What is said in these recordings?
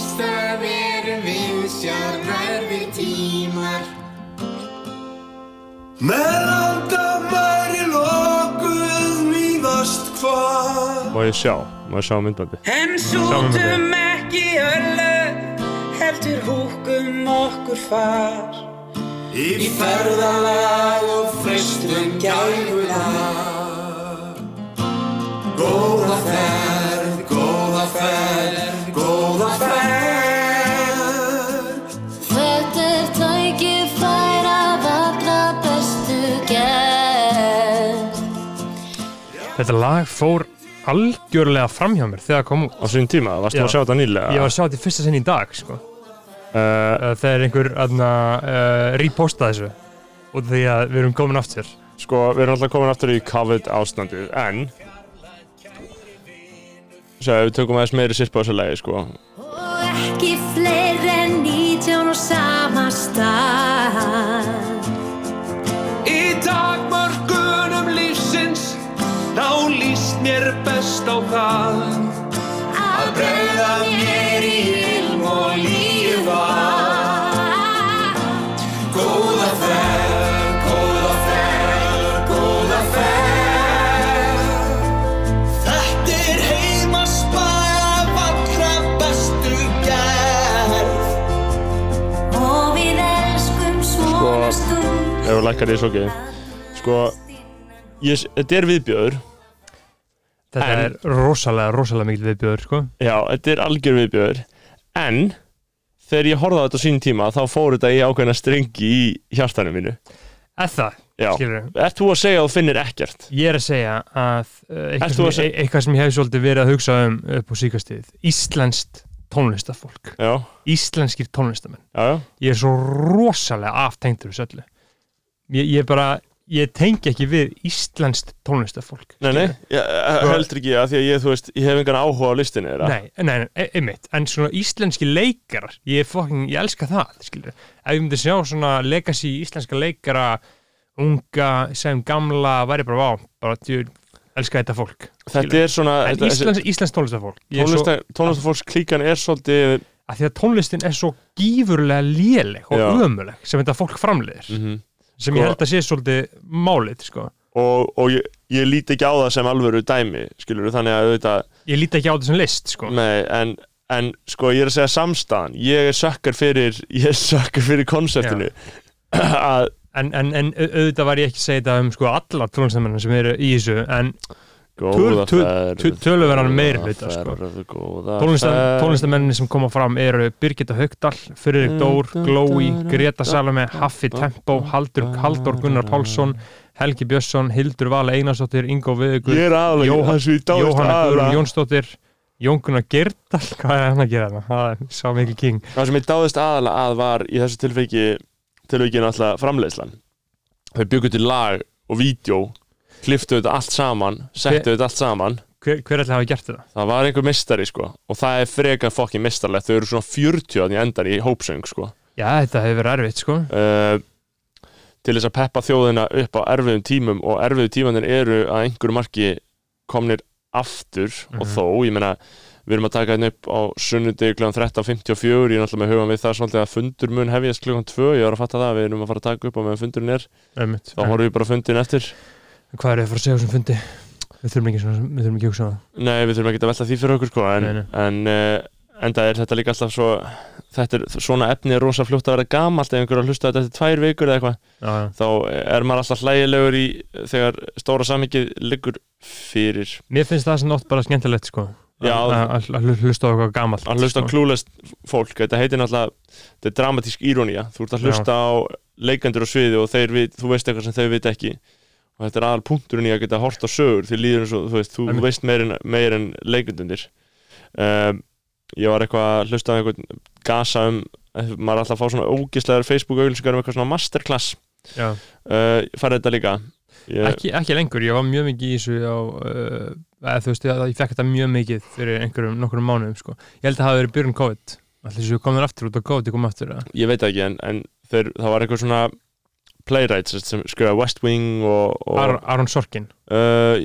Alltaf erum við sjálfrar við tímar. Með landamæri lokuð mýðast hvað? Má ég sjá, má ég sjá myndbandi En sútum ekki öllu, heldur húkum okkur far. Í ferðalag og freistum gæfuna Góða ferð, góða ferð, Þetta lag fór algjörlega fram hjá mér þegar það kom út Á sín tíma, varstu Já. að sjá þetta nýlega? Ég var að sjá þetta í fyrsta sinn í dag sko. uh, Þegar einhver aðna, uh, reposta þessu út af því að við erum komin aftur Sko, við erum alltaf komin aftur í COVID ástandið En Svo við tökum aðeins meiri sirpa á þessu lagi, sko mér best á það Að Breiða mér í ilm og lífa. Góða ferð, góða ferð, góða ferð. Þetta er heimaspæð allra bestu gerð. Og við elskum svona stund. Ef við lækkar því svo ekki Sko, ég, þetta er viðbjöður Þetta En- er rosalega, rosalega mikil viðbjöður sko. Já, þetta er algjör viðbjöður En Þegar ég horfði á þetta sín tíma Þá fór þetta í ákveðna strengi í hjartanum mínu. Eða það, Já, ert þú að segja að þú finnir ekkert? Ég er að segja að uh, eitthvað sem, að e eitthvað sem ég hef svolítið verið að hugsa um upp á síkastíð Íslenskt tónlistafólk. Já, Íslenskir tónlistamenn. Já, já. Ég er svo rosalega aftengtur þessu öllu. Ég, ég bara, ég tengi ekki við íslenskt tónlistafólk Nei, nei, ég heldur ekki að því að ég, þú veist, ég hef engan áhuga á listinni Nei, nei, nei, e- einmitt En svona íslenski leikarar Ég fucking, ég elska það, skilur Ef ég myndi sjá svona legacy íslenska leikara Unga, sem gamla Væri bara vá, bara djú Elska þetta fólk Þetta er svona En íslensk, íslensk tónlistafólk tónlista, Tónlistafólks klíkan er svolítið að Því að tónlistin er svo gífurlega léleg Og ömuleg sem þetta fólk framleiðir. Mm Sem Sko- ég held að sé svolítið málið, sko. Og, og ég, ég líti ekki á það sem alvöru dæmi skilur þannig að auðvitað Ég líti ekki á þetta sem list, sko. Nei, en, en sko ég er að segja samstæðan ég er sökkar fyrir ég er sökkar fyrir konseptinu En, en, en au- auðvitað var ég ekki að segja þetta um sko alla tónlistamennar sem eru í þessu En töluverðan hluta, sko. tónlistamenninni sem koma fram eru Birgitta Haugdal, Friðrik Dór, Glói, Greta Salome, Haffi Tempo, Haldur, Haldur Gunnar Pálsson, Helgi Björnsson, Hildur Vala Einarsdóttir, Ingo Viðugur, Jóhanna Guðrún Jónsdóttir, Jón Gunnar Gerdal, hvað er hann að gera? Það sá mikið king. það sem ég dáðist aðalega að var í þessu tilfeiki tilfeiki náttúrulega framleiðslan þau byggu til lag og vídeo kliftu þetta allt saman settu þetta allt saman Hver, hver ætla að hafa gert þetta? það var einhver mistari sko og það er frekar fokkin mistarlegt þau eru svona 40 að í endan í hópsöng sko Já, þetta hefur verið erfitt, sko. uh, til þess að peppa þjóðina upp á erfiðum tímum og erfiðu tímanir eru að einhverju marki komnir aftur og Mhm. þó, ég meina við erum að taka hérna upp á sunnundi kl. 13.54 ég er náttúrulega með hugan við það svolítið að fundur mun hefjast kl. 2 ég var að fatta það, við erum að fara að taka upp á meðan fundurinn er, Einmitt. þá horfum við bara fundin eftir Hvað er það að fara að segja á þessum fundi? Við þurfum ekki, svona, við þurfum ekki hugsa um það. nei, við þurfum ekki að velta því fyrir okkur sko, en, Nei, nei. en uh, enda er þetta líka alltaf svo þetta er, svona efni er rosa fljótt að vera gamalt ef einhver er að hlusta þetta eftir tvær vikur eða eitthvað Já, já. þá er maður alltaf hlægilegur í þegar stóra samvikið liggur fyrir Mér finnst það sem nátt bara skemmtilegt, sko. Já. Að- hlusta á eitthvað gamalt. að hlusta á sko. klúlest fólk þetta heitir náttúrulega, þetta er dramatísk írónía þú ert að hlusta á leikendur á sviði og vit, þú veist eitthvað sem þau veit ekki og þetta er aðal punkturinn í að geta hort á sögur því líður eins og þú veist, þú Einmitt. veist meir en, meir en leikendundir um, ég var eitthvað að hlusta á einhvern gasa um maður er alltaf að fá svona ógislegar Facebook auglýsingar um eitthvað svona masterclass uh, farið þetta líka ég, Ekki, ekki lengur, ég var mjög mikið í þessu á, uh, þú veist, ég, ég fekk þetta mjög mikið fyrir einhverjum, nokkurum mánuðum sko. ég held að það hafi verið byrjun COVID allir þessu komin aftur út og COVID kom aftur eða? ég veit ekki en, en þeir, það var eitthvað svona playwright sem- sem skrifa West Wing og, og Ar Aron Sorkin, uh,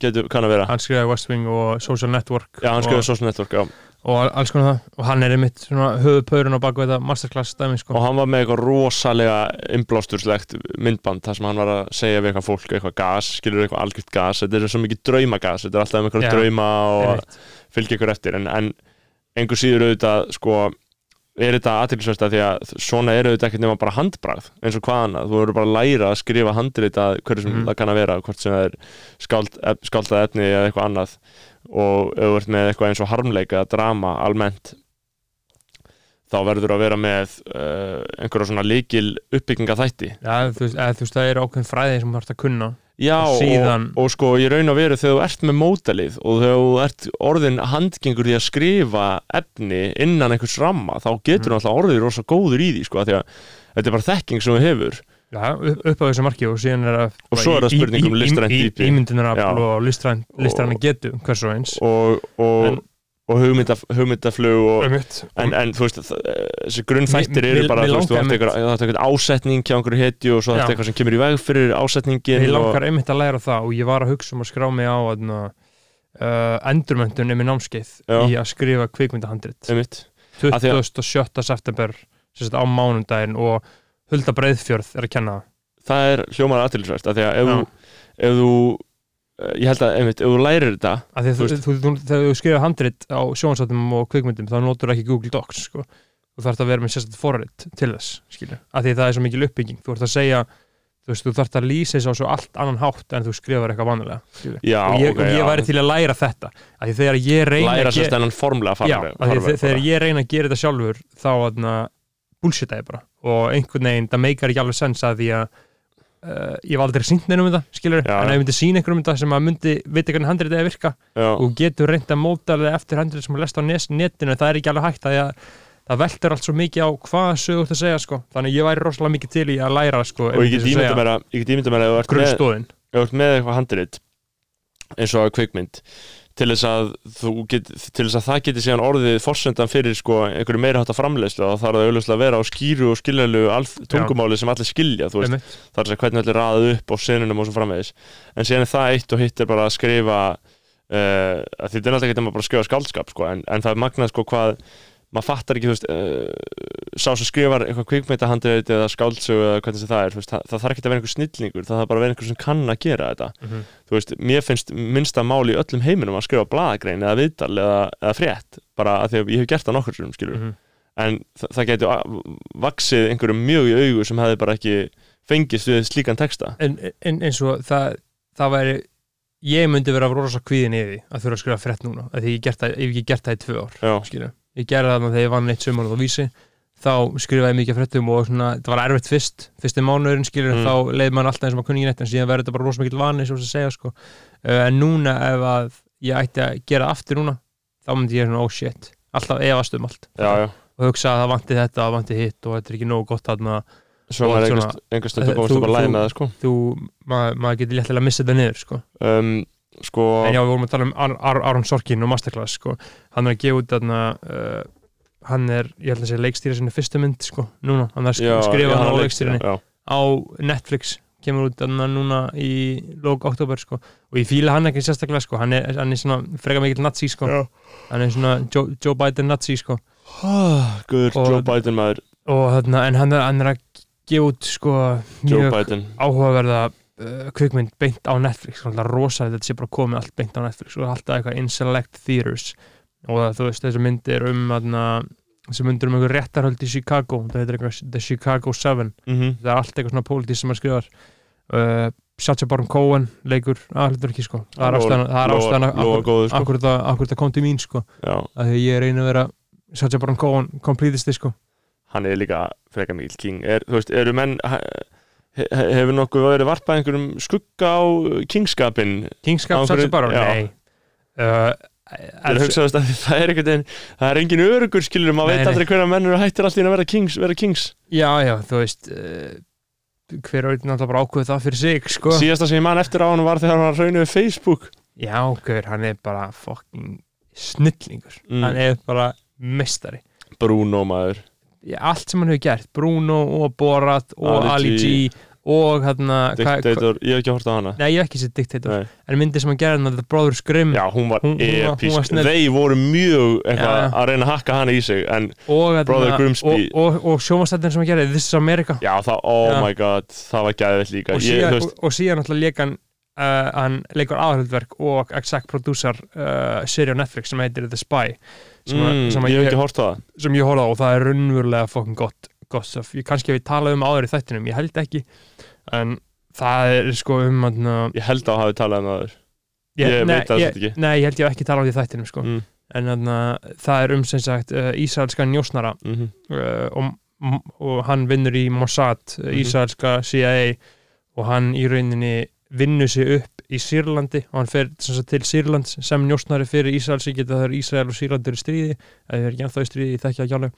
getur, kann að vera. Hann skrifaði West Wing og Social Network já, hann og, skrifa Social Network já. og alls konar það. Og hann er einmitt svona höfuðpaurinn á baku þetta masterclass dæmi sko. Og hann var með eitthvað rosalega innblásturslegt myndband þar sem hann var að segja við eitthvað fólk eitthvað gas, skilur eitthvað algjört gas. Þetta er svo mikið draumagas, þetta er alltaf um eitthvað drauma og fylgja ykkur eftir. En, en einhver síður auðvitað sko er þetta aðtilsvæst að því að svona er auðvitað ekkert nema bara handbragð eins og hvað annað, þú verður bara að læra að skrifa handrit að hverju sem Mhm. það kann að vera hvort sem það er skáld, skáldað efni eða eitthvað annað. Og ef þú ert með eitthvað eins og harmleika drama almennt þá verður að vera með uh, einhverja svona líkil uppbygginga þætti Já, þú veist, það er ákveðin fræði sem þú þarfst að kunna Já, Og og, síðan- og, sko ég raun að vera þegar þú ert með mótalið og þegar þú ert orðin handgengur því að skrifa efni innan einhvers ramma þá getur Mm. alltaf orðið rosa góður í því sko, af því að þetta er bara þekking sem þú hefur Já, upp, á þessu marki og síðan er það Og svo er það spurning um listrænt dýpi. Ímyndunarafl Já. og listræn, listræna Og- getu, hvers og eins og, og, En- og hugmyndaf, hugmyndaflug og, en, en þú veist þessi grunnþættir Mér- eru bara þú veist, þú átt eitthvað, ásetning hjá einhverju hetju og svo Já. átt eitthvað sem kemur í veg fyrir ásetningin Ég langar einmitt að læra það og ég var að hugsa um að skrá mig á aðna, uh, endurmöntun um námskeið Já. í að skrifa kvikmyndahandrit einmitt. Af því að- 27. september á mánundaginn og Hulda Breiðfjörð er að kenna það. það er hljómar aðtilsvært af því að ef þú, ég held að einmitt, ef þú lærir þetta því að Þú þú, þú, þú, þegar þú skrifa handrit á sjónsátum og kvikmyndum þá notur ekki Google Docs sko. þú þarfst að vera með sérstætt forrit til þess skilur. af því að það er svo mikil uppbygging þú ert að segja, þú veist, þú þarfst að lýsa þess á svo allt annan hátt en þú skrifar eitthvað vanlega já, og ég, ok, og ég já. væri til að læra þetta af því þegar ég reyna læra að ge- sérst enn formlega Já, af því farveg að þegar ég reyna að gera þetta sjálfur þá bullshita ég bara og einhvern veginn, það meikar ekki alveg sens að því að uh, ég var aldrei sínt neinum um þetta, skilur, Já, en ef ég myndi sína einhverjum um þetta sem að myndi vita hvernig handrið er að virka já, og getur reynd að móta það eftir handrið sem að lesta á netinu, það er ekki alveg hægt að ég, það veltur allt svo mikið á hvað sögur það segja, sko, þannig að ég væri rosalega mikið til í að læra, sko, og ég get ímynda mér að ég get ímynda mér að ef þú ert með, grunnstóðin ef þú ert með eitthvað handrit eins og kvikmynd til þess að get, til þess að það geti síðan orðið forsendan fyrir sko einhverju meira hátta framleiðslu og það þarf það auðvitað að vera á skýru og skiljanlu tungumáli sem allir skilja þú veist, það er þess að hvernig allir raðað upp á senunum og svo framvegis. En síðan er það eitt og hitt er bara að skrifa uh, að þetta er náttúrulega ekki bara að skrifa skaldskap sko, en, en það er magnað sko hvað maður fattar ekki, þú veist, uh, sá sem skrifar eitthvað kvikmyndahandrið eða skáldsögu eða hvernig sem það er, veist, það, það þarf ekki að vera einhver snillingur, það þarf bara að vera einhver sem kann að gera þetta Mhm. þú veist, mér finnst minnsta máli í öllum heiminum að skrifa blaðagrein eða viðtal eða, eða frétt, bara að því að ég hef gert það nokkur sem skilur, Mhm. en það, það getur vaksið einhverjum mjög í augu sem hefði bara ekki fengist við slíkan texta en, en eins og það, það væri ég myndi vera rosa kvíðin yfir að þurfa að skrifa frétt núna því ég, hef ekki gert það í tvö ár Já, skilju. Ég gerði það þegar ég vann eitt sumar á vísi þá skrifaði ég mikið fréttum og svona, það var erfitt fyrst, fyrst í mánuðurinn skilur, Mm. þá leið mann alltaf eins og maður kunni ekki neitt en síðan verður þetta bara rosa mikið vani sem að segja sko. uh, en núna ef að ég ætti að gera aftur núna þá myndi ég svona oh shit, alltaf efast um allt já, já og hugsa að það vanti þetta, það vanti hitt og þetta er ekki nógu gott þarna Svo maður svona- einhvers, einhvers stundu Eh, komast þú- upp að læna þú- það sko þú, maður, maður getur léttilega að missa þetta niður sko. um, Sko, En já, við vorum að tala um Ar Ar Aron Sorkin og Masterclass, sko. Hann er að gefa út þarna, uh, hann er, ég held að segja leikstýra sinni fyrstu mynd, sko, núna. Hann er að já, skrifa já, hann á leikstýrinni á Netflix, kemur út þarna núna í lók oktober, sko. Og ég fíla hann ekki sérstaklega, sko. Hann er, hann er svona freka mikill nazi, sko. Já. Hann er svona Joe, Joe Biden nazi, sko. Guður, Joe Biden maður Og þarna, en hann er, hann er að gefa út, sko, mjög áhugaverða uh, kvikmynd beint á Netflix rosalega þetta sé bara komið allt beint á Netflix og alltaf eitthvað in select theaters. Og það, þú veist þessi myndir um aðna, þessi myndir um einhver réttarhöld í Chicago það heitir eitthvað The Chicago 7 mm það er allt eitthvað svona pólitísk sem maður skrifar uh, Sacha Baron Cohen leikur aðhaldur ekki sko. Það er ástæðan er góður sko. akkur það akkur kom til mín sko. Já, að því ég reyna að vera Sacha Baron Cohen completisti sko. Hann er líka frekar mikil king. Er, Þú veist, eru menn Hefur nokkuð verið varpað einhverjum skugga á kingskapin Kingskap Sacha Baron, nei. Uh, er hugsaðast að það er einhvern veginn Það er engin örugur skilur Maður veit aldrei hvernig menn eru hættir alltaf að vera kings, vera kings. Já, já, þú veist uh, hver er náttúrulega bara ákveð það fyrir sig sko. Síðasta sem ég man eftir á hann var þegar hann við Facebook. Já, hver, hann er bara fucking snillingur. Mm. hann er bara mestari Bruno maður allt sem hann hefur gert Bruno og Borat og Ali G. Og hérna Dictator, ég hef ekki hort á hana Nei, ég hef ekki sér Dictator Nei. En myndi sem hann gerði hann The Brothers Grimm Já, hún var episk. Þeir voru mjög eitthvað Já. að reyna að hakka hana í sig En og, hérna, Brother Grimsby. og, og, og sjómanstættin sem hann gerði This is America já, það, oh Já. my god Það var gæðið líka og síðan, þú veist, og, og síðan náttúrulega leik hann uh, hann leikur aðhaldverk og exec producer uh, seri á Netflix sem heitir The Spy sem, mm, sem, ég hef ekki hort á það sem ég horfði á og það er raunverulega fokkin gott, stuff. ég kannski hef ég talað um áður í þættinum, ég held ekki en það er sko um að Ég held að hafi talað um áður. ég, Ég nei, veit það ekki. nei, ég held ég hef ekki talað um því þættinum sko. mm, en þannig það er um sem sagt uh, Ísraelska njósnara mm uh, og, og hann vinnur í Mossad, mm Ísraelska CIA og hann í rauninni vinnur sig upp í Sýrlandi og hann fer sagt, til Sýrlands sem njósnari fyrir það er Ísrael og Sýrland eru í stríði eða þeir eru ekki ennþá í stríði, ég þekki ekki alveg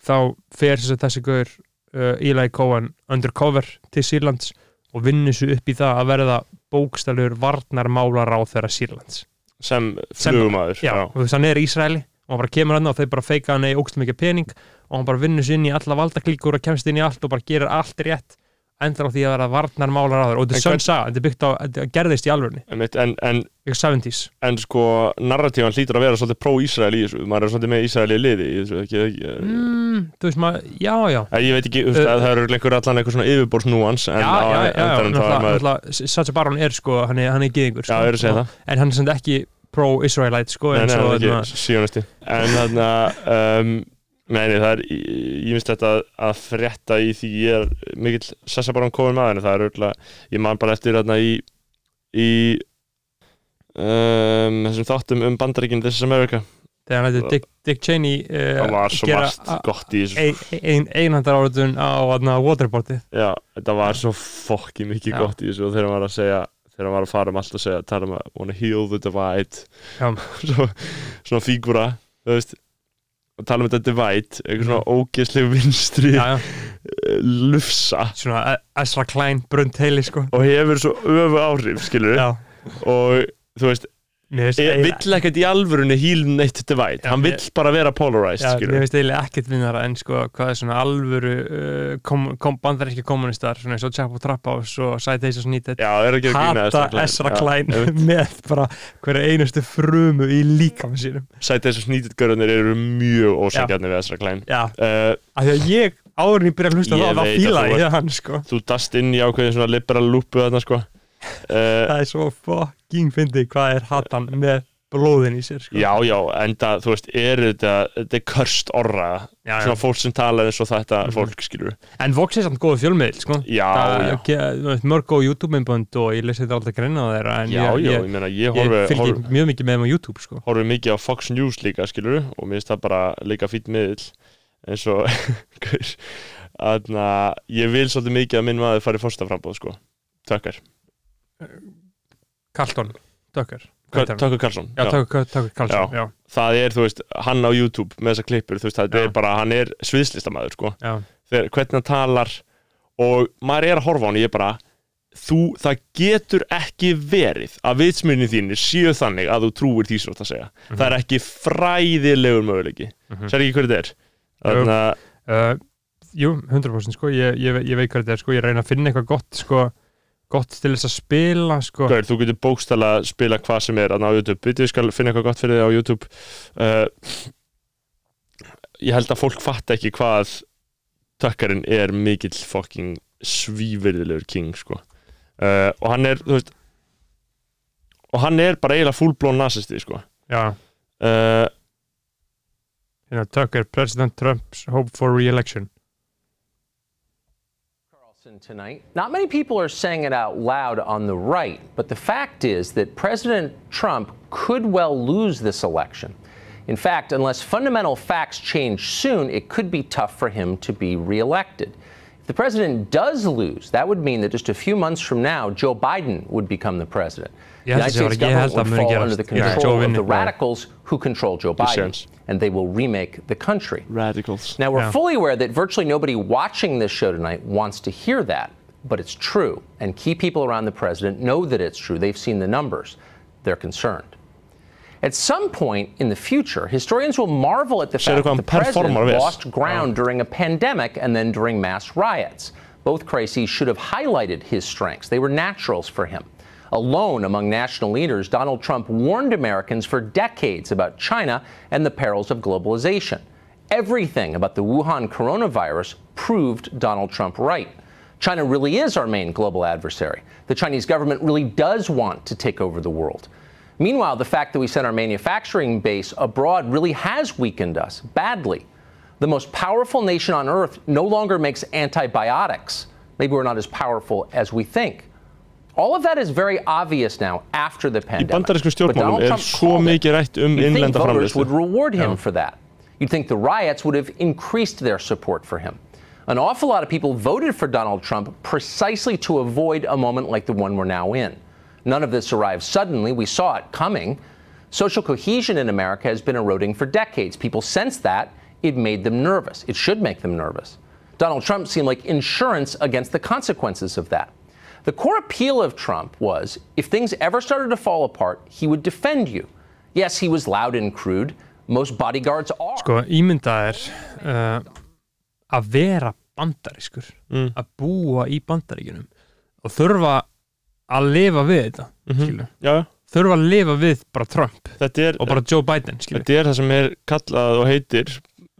þá fer sagt, þessi gaur uh, Eli Cohen undercover til Sýrlands og vinnur sig upp í það að verða bókstælur varnarmálar á þeirra Sýrlands. Sem flugumæður Já, og hann er í Ísraeli og hann bara kemur hann og þeir bara feika hann eða ógst mikið pening og hann bara vinnur sér inn í alla valdaklíkur og kemst inn í allt og bara gerir allt rétt endar á því að vera varnar málar þeir. Og þetta En er sönn saga, þetta er byggt á, þetta gerðist í alvörni en, en, ykkur 70s en sko narratífan hlýtur að vera svolítið pró-Ísrael í þessu. Maður er svolítið með Ísrael í liði í þessu ekki, ekki, mm, þú veist maður, já, já. Æ, ég veit ekki, þú veist, Uh, að það eru einhver allan eitthvað svona yfirborðsnúans en já, já, já, já, náttúrulega Sacha Baron er sko, hann er, hann er gyðingur Já, sko, að það. en hann er samt ekki pro-Israelite sko, þarna- ekki síðanesti En þarna um, Nei, nei, það er Ég finnst þetta að frétta í því ég er mikill Sessa Baron Cohen maður en það er örgulega, ég man bara eftir þarna í í um, þessum þáttum um bandaríkinn This is America. Þegar hann heitir Dick, Dick Cheney uh, það var svo margt gott í þessu. ein, ein, einhandar áratun á þarna, waterboardið. Já, þetta var svo fokki mikið Já. gott í þessu og þegar hann var að segja þegar hann var að fara um allt að segja tala um að wanna heal the divide. Já. svo, svona fígúra þú veist og tala um þetta divide eitthvað svona ógeðsleg vinstri já, já. lufsa. Svona E- Ezra Klein, Brunt Haley sko. Og hefur svo öfu áhrif skilur já, og þú veist, vill ekkert í alvörunni heal neitt divide, Já, hann vill ég- bara vera polarized Já, mér finnst eiginlega ekkert vinnara en sko hvað er svona alvöru uh, kom, kom bandaríski kommunistar svona eins og Chapo Traphouse og Citations Needed hata Ezra Klein Já, með bara hverja einustu frumu í líkam sínum. Sæti þessu snýtitgörðunir eru mjög ósangjarnir við Ezra Klein. Já, uh, af því að ég áður en ég byrja að hlusta Ég það, þá að fíla ég hann sko. þú dast inn í ákveðin svona liberal lúpu þarna sko það er svo fucking fyndið hvað er hatan með blóðin í sér sko. Já, já, en það, þú veist, er þetta þetta er körst orra Já, já. svona fólk sem tala eins og þetta Mhm. fólk skilur En Vox er samt góða fjölmiðl sko. Já, Það- já, veist, mörg góð YouTube-myndbönd og ég lesi þetta alltaf greina á þeirra já, ég, já, ég, meina ég ég, horfi, fylgi horfi, mjög mikið með þeim á YouTube sko. horfi mikið á Fox News líka skilur og mér finnst það bara líka fýtt miðl eins og Þannig að ég vil svolítið mikið að minn maður fari fórstaframbóð sko. Tökkar, Tucker, Tucker Carlton, já, Það er, þú veist, hann á YouTube með þessa klippur, þú veist, það er bara, hann er sviðslistamæður, sko. Já, þegar, hvernig hann talar og maður er að horfa á hann ég bara þú, það getur ekki verið að vitsmunni þínir séu þannig að þú trúir því svo að segja. Það er ekki fræðilegur möguleiki. Mhm. sér ekki hverju þetta er? Þannig að uh, Jú, 100% sko, ég, ég, ég veit hvað þetta er sko, ég reyna að finna eitthvað gott sko, gott til þess að spila sko, Gaur, þú getur bókstala að spila hvað sem er á YouTube, ég skal finna eitthvað gott fyrir þig á YouTube. Uh, ég held að fólk fatta ekki hvað tökkarinn er mikill fucking svívirðilegur king sko. Uh, og hann er, þú veist og hann er bara eiginlega fullblón nazisti sko. Já, uh, hérna, Tucker, President Trump's hope for re-election tonight. Not many people are saying it out loud on the right, but the fact is that President Trump could well lose this election. In fact, unless fundamental facts change soon, it could be tough for him to be reelected. If the president does lose, that would mean that just a few months from now, Joe Biden would become the president. The United States government would muni fall under the Ég held að control of the radicals who control Joe Biden, and they will remake the country. radicals Now, we're Yeah. fully aware that virtually nobody watching this show tonight wants to hear that, but it's true. And key people around the president know that it's true. They've seen the numbers. They're concerned. At some point in the future, historians will marvel at the fact that the president lost ground during a pandemic and then during mass riots. Both crises should have highlighted his strengths. They were naturals for him. Alone among national leaders, Donald Trump warned Americans for decades about China and the perils of globalization. Everything about the Wuhan coronavirus proved Donald Trump right. China really is our main global adversary. The Chinese government really does want to take over the world. Meanwhile, the fact that we sent our manufacturing base abroad really has weakened us badly. The most powerful nation on earth no longer makes antibiotics. Maybe we're not as powerful as we think. All of that is very obvious now after the pandemic. But stjórnmálum Donald er Trump svo mikið rætt um innlenda voters would reward him Yeah. for that. You'd think the riots would have increased their support for him. An awful lot of people voted for Donald Trump precisely to avoid a moment like the one we're now in. None of this arrived suddenly. We saw it coming. Social cohesion in America has been eroding for decades. People sensed that. It made them nervous. It should make them nervous. Donald Trump seemed like insurance against the consequences of that. The core appeal of Trump was if things ever started to fall apart, he would defend you. Yes, he was loud and crude. Most bodyguards are. Sko, ímynda er uh, að vera bandarískur Mm. að búa í bandaríkunum og þurfa að lifa við þetta mm Já, já. þurfa að lifa við bara Trump þetta er, og bara Joe Biden skilur. þetta er það sem er kallað og heitir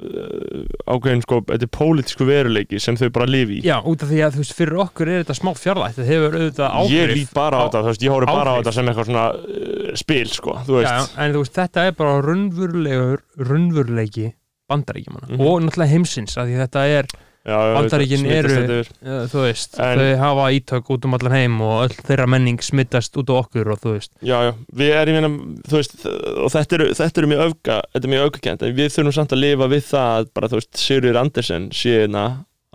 uh, ákveðin sko, þetta er pólitísku veruleiki sem þau bara lifi í. Já, út af því að þú veist, fyrir okkur er þetta smá fjarlægt. Það hefur auðvitað áhrif ég lít bara á þetta, þú veist, ég hóri bara á þetta sem eitthvað svona uh, spil, sko, þú Já, veist en þú veist, þetta er bara raunverulegur raunveruleiki bandaríkjumanna Mhm. og náttúrulega heimsins af því þetta er já, já, Bandaríkin eru- uh, þú veist, En- þau hafa ítök út um allan heim og öll þeirra menning smittast út á okkur og þú veist. Já, já, við erum, ég meina, þú veist, og þetta eru, þetta eru mjög öfga, þetta er mjög öfgakent, en við þurfum samt að lifa við það að bara, þú veist, Sigurður Andersen sé hérna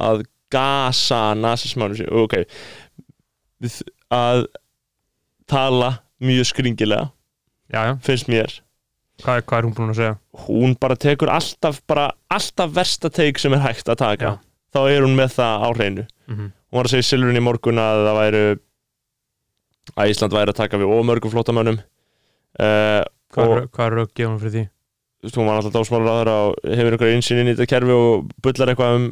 að gasa nasismánu og ok, að tala mjög skringilega, Já, já, finnst mér, hvað, er- hvað er hún búin að segja? hún bara tekur alltaf, bara alltaf versta teik sem er hægt að taka, Já. Þá er hún með það á hreinu. Mhm. Hún var að segja í Silfurinn í morgun að það væru, að Ísland væri að taka við ómörgum flótamönnum, uh, Hvað, er- hvað er rauk gefum fyrir því? hún var alltaf dásmálar og hefur einhverja einsinn inn í þetta kerfi og bullar eitthvað um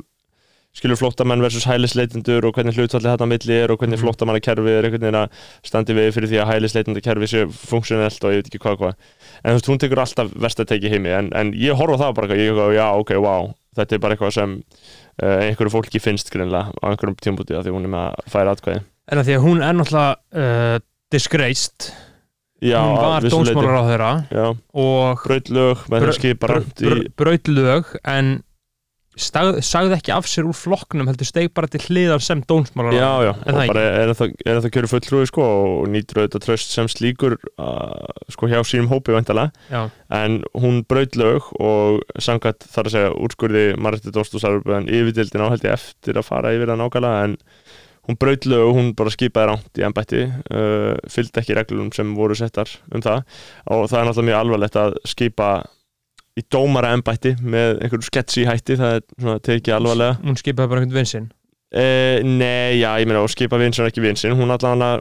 skilur flóttamenn versus hælisleitendur og hvernig hlutfalli þetta á milli er og hvernig Mhm. flóttamannakerfi er einhvern veginn að standi við fyrir því að hælisleitendakerfi sé funksjonelt og ég veit ekki hvað hvað en þú veist, hún tekur alltaf verst að teki heimi en, en ég horfa á það bara, ég já, ok, wow þetta er bara eitthvað sem einhverju fólki finnst greinlega á einhverjum tímpúti að því hún er með að færa atkvæði. En að því að hún er náttúrulega uh, disgraced. Já, hún var dómsmálar á þeirra já, og braut lög með því að skipa rand í braut lög en stag, sagði ekki af sér úr flokknum heldur steg bara til hliðar sem dómsmálar Já, já, og það bara er það, er það kjöru fulltrúi sko og nýtur auðvitað tröst sem slíkur uh, sko hjá sínum hópi væntalega Já, en hún braut lög og samkvæmt þar að segja úrskurði Marretti Dóstósarfum yfirdildin á held ég eftir að fara yfir það nákvæmlega en hún braut lög og hún bara skipaði ránt í embætti uh, fylgdi ekki reglum sem voru settar um það. Og það er náttúrulega mjög alvarlegt að skipa í dómara embætti með einhverju sketsi hætti það er svona tekið alvarlega hún skipaði bara einhvern vinsinn Uh, nei, já, ég meina, og skipa vinsinn ekki vinsinn, hún allan að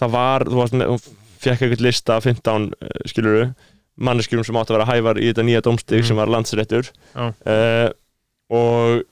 það var, þú varst hún fekk eitthvað lista af 15, uh, skiluru manneskjurum sem átt að vera hæfar í þetta nýja dómstig Mhm. sem var landsréttur Já. uh, og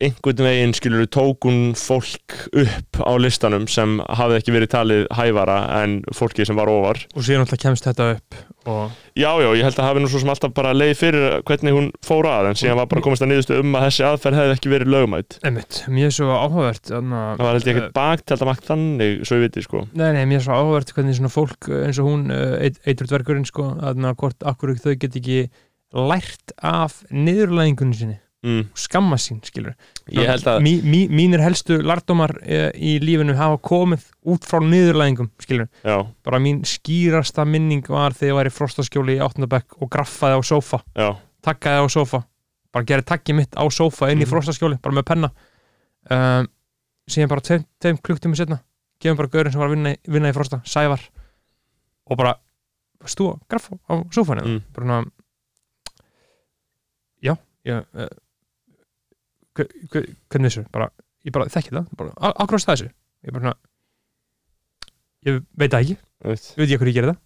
einhvern veginn skilur tók hún fólk upp á listanum sem hafði ekki verið talið hæfara en fólki sem var ofar. Og síðan alltaf kemst þetta upp og Já, ég held að hafi nú svo sem alltaf bara leið fyrir hvernig hún fór að en síðan var bara komist að niðurstu um að þessi aðferð hefði ekki verið lögumætt einmitt, mér er svo áhugavert anna, Það var held ég ekkert baktjaldamakt þannig svo ég viti sko. Nei, nei, mér er svo áhugavert hvernig svona fólk uh, eins og hún, uh, eitur dvergurinn sko, að hvort akkur þau get ekki lært af niðurlægingunni sinni mm. skamma sín, skilur Ég að mí, mí, mínir helstu lardómar uh, í lífinu hafa komið út frá niðurlægingum, skilur Já, bara mín skýrasta minning var þegar ég var í frostaskjóli í 8. bekk og graffaði á sófa, já, takkaði á sófa bara gerði takkið mitt á sófa inn í Mhm. frostaskjóli, bara með penna um, síðan bara tveim, tveim klukktími setna, gefum bara gaurinn sem var að vinna, vinna í frosta, sævar og bara stúa, graffa á sófanum Mm. bara svona já, hve- hvernig þessu, bara ég bara þekki það, bara, á- á hverju stað þessu? Ég bara svona ég veit það ekki, veit ég hverju ég gerði það.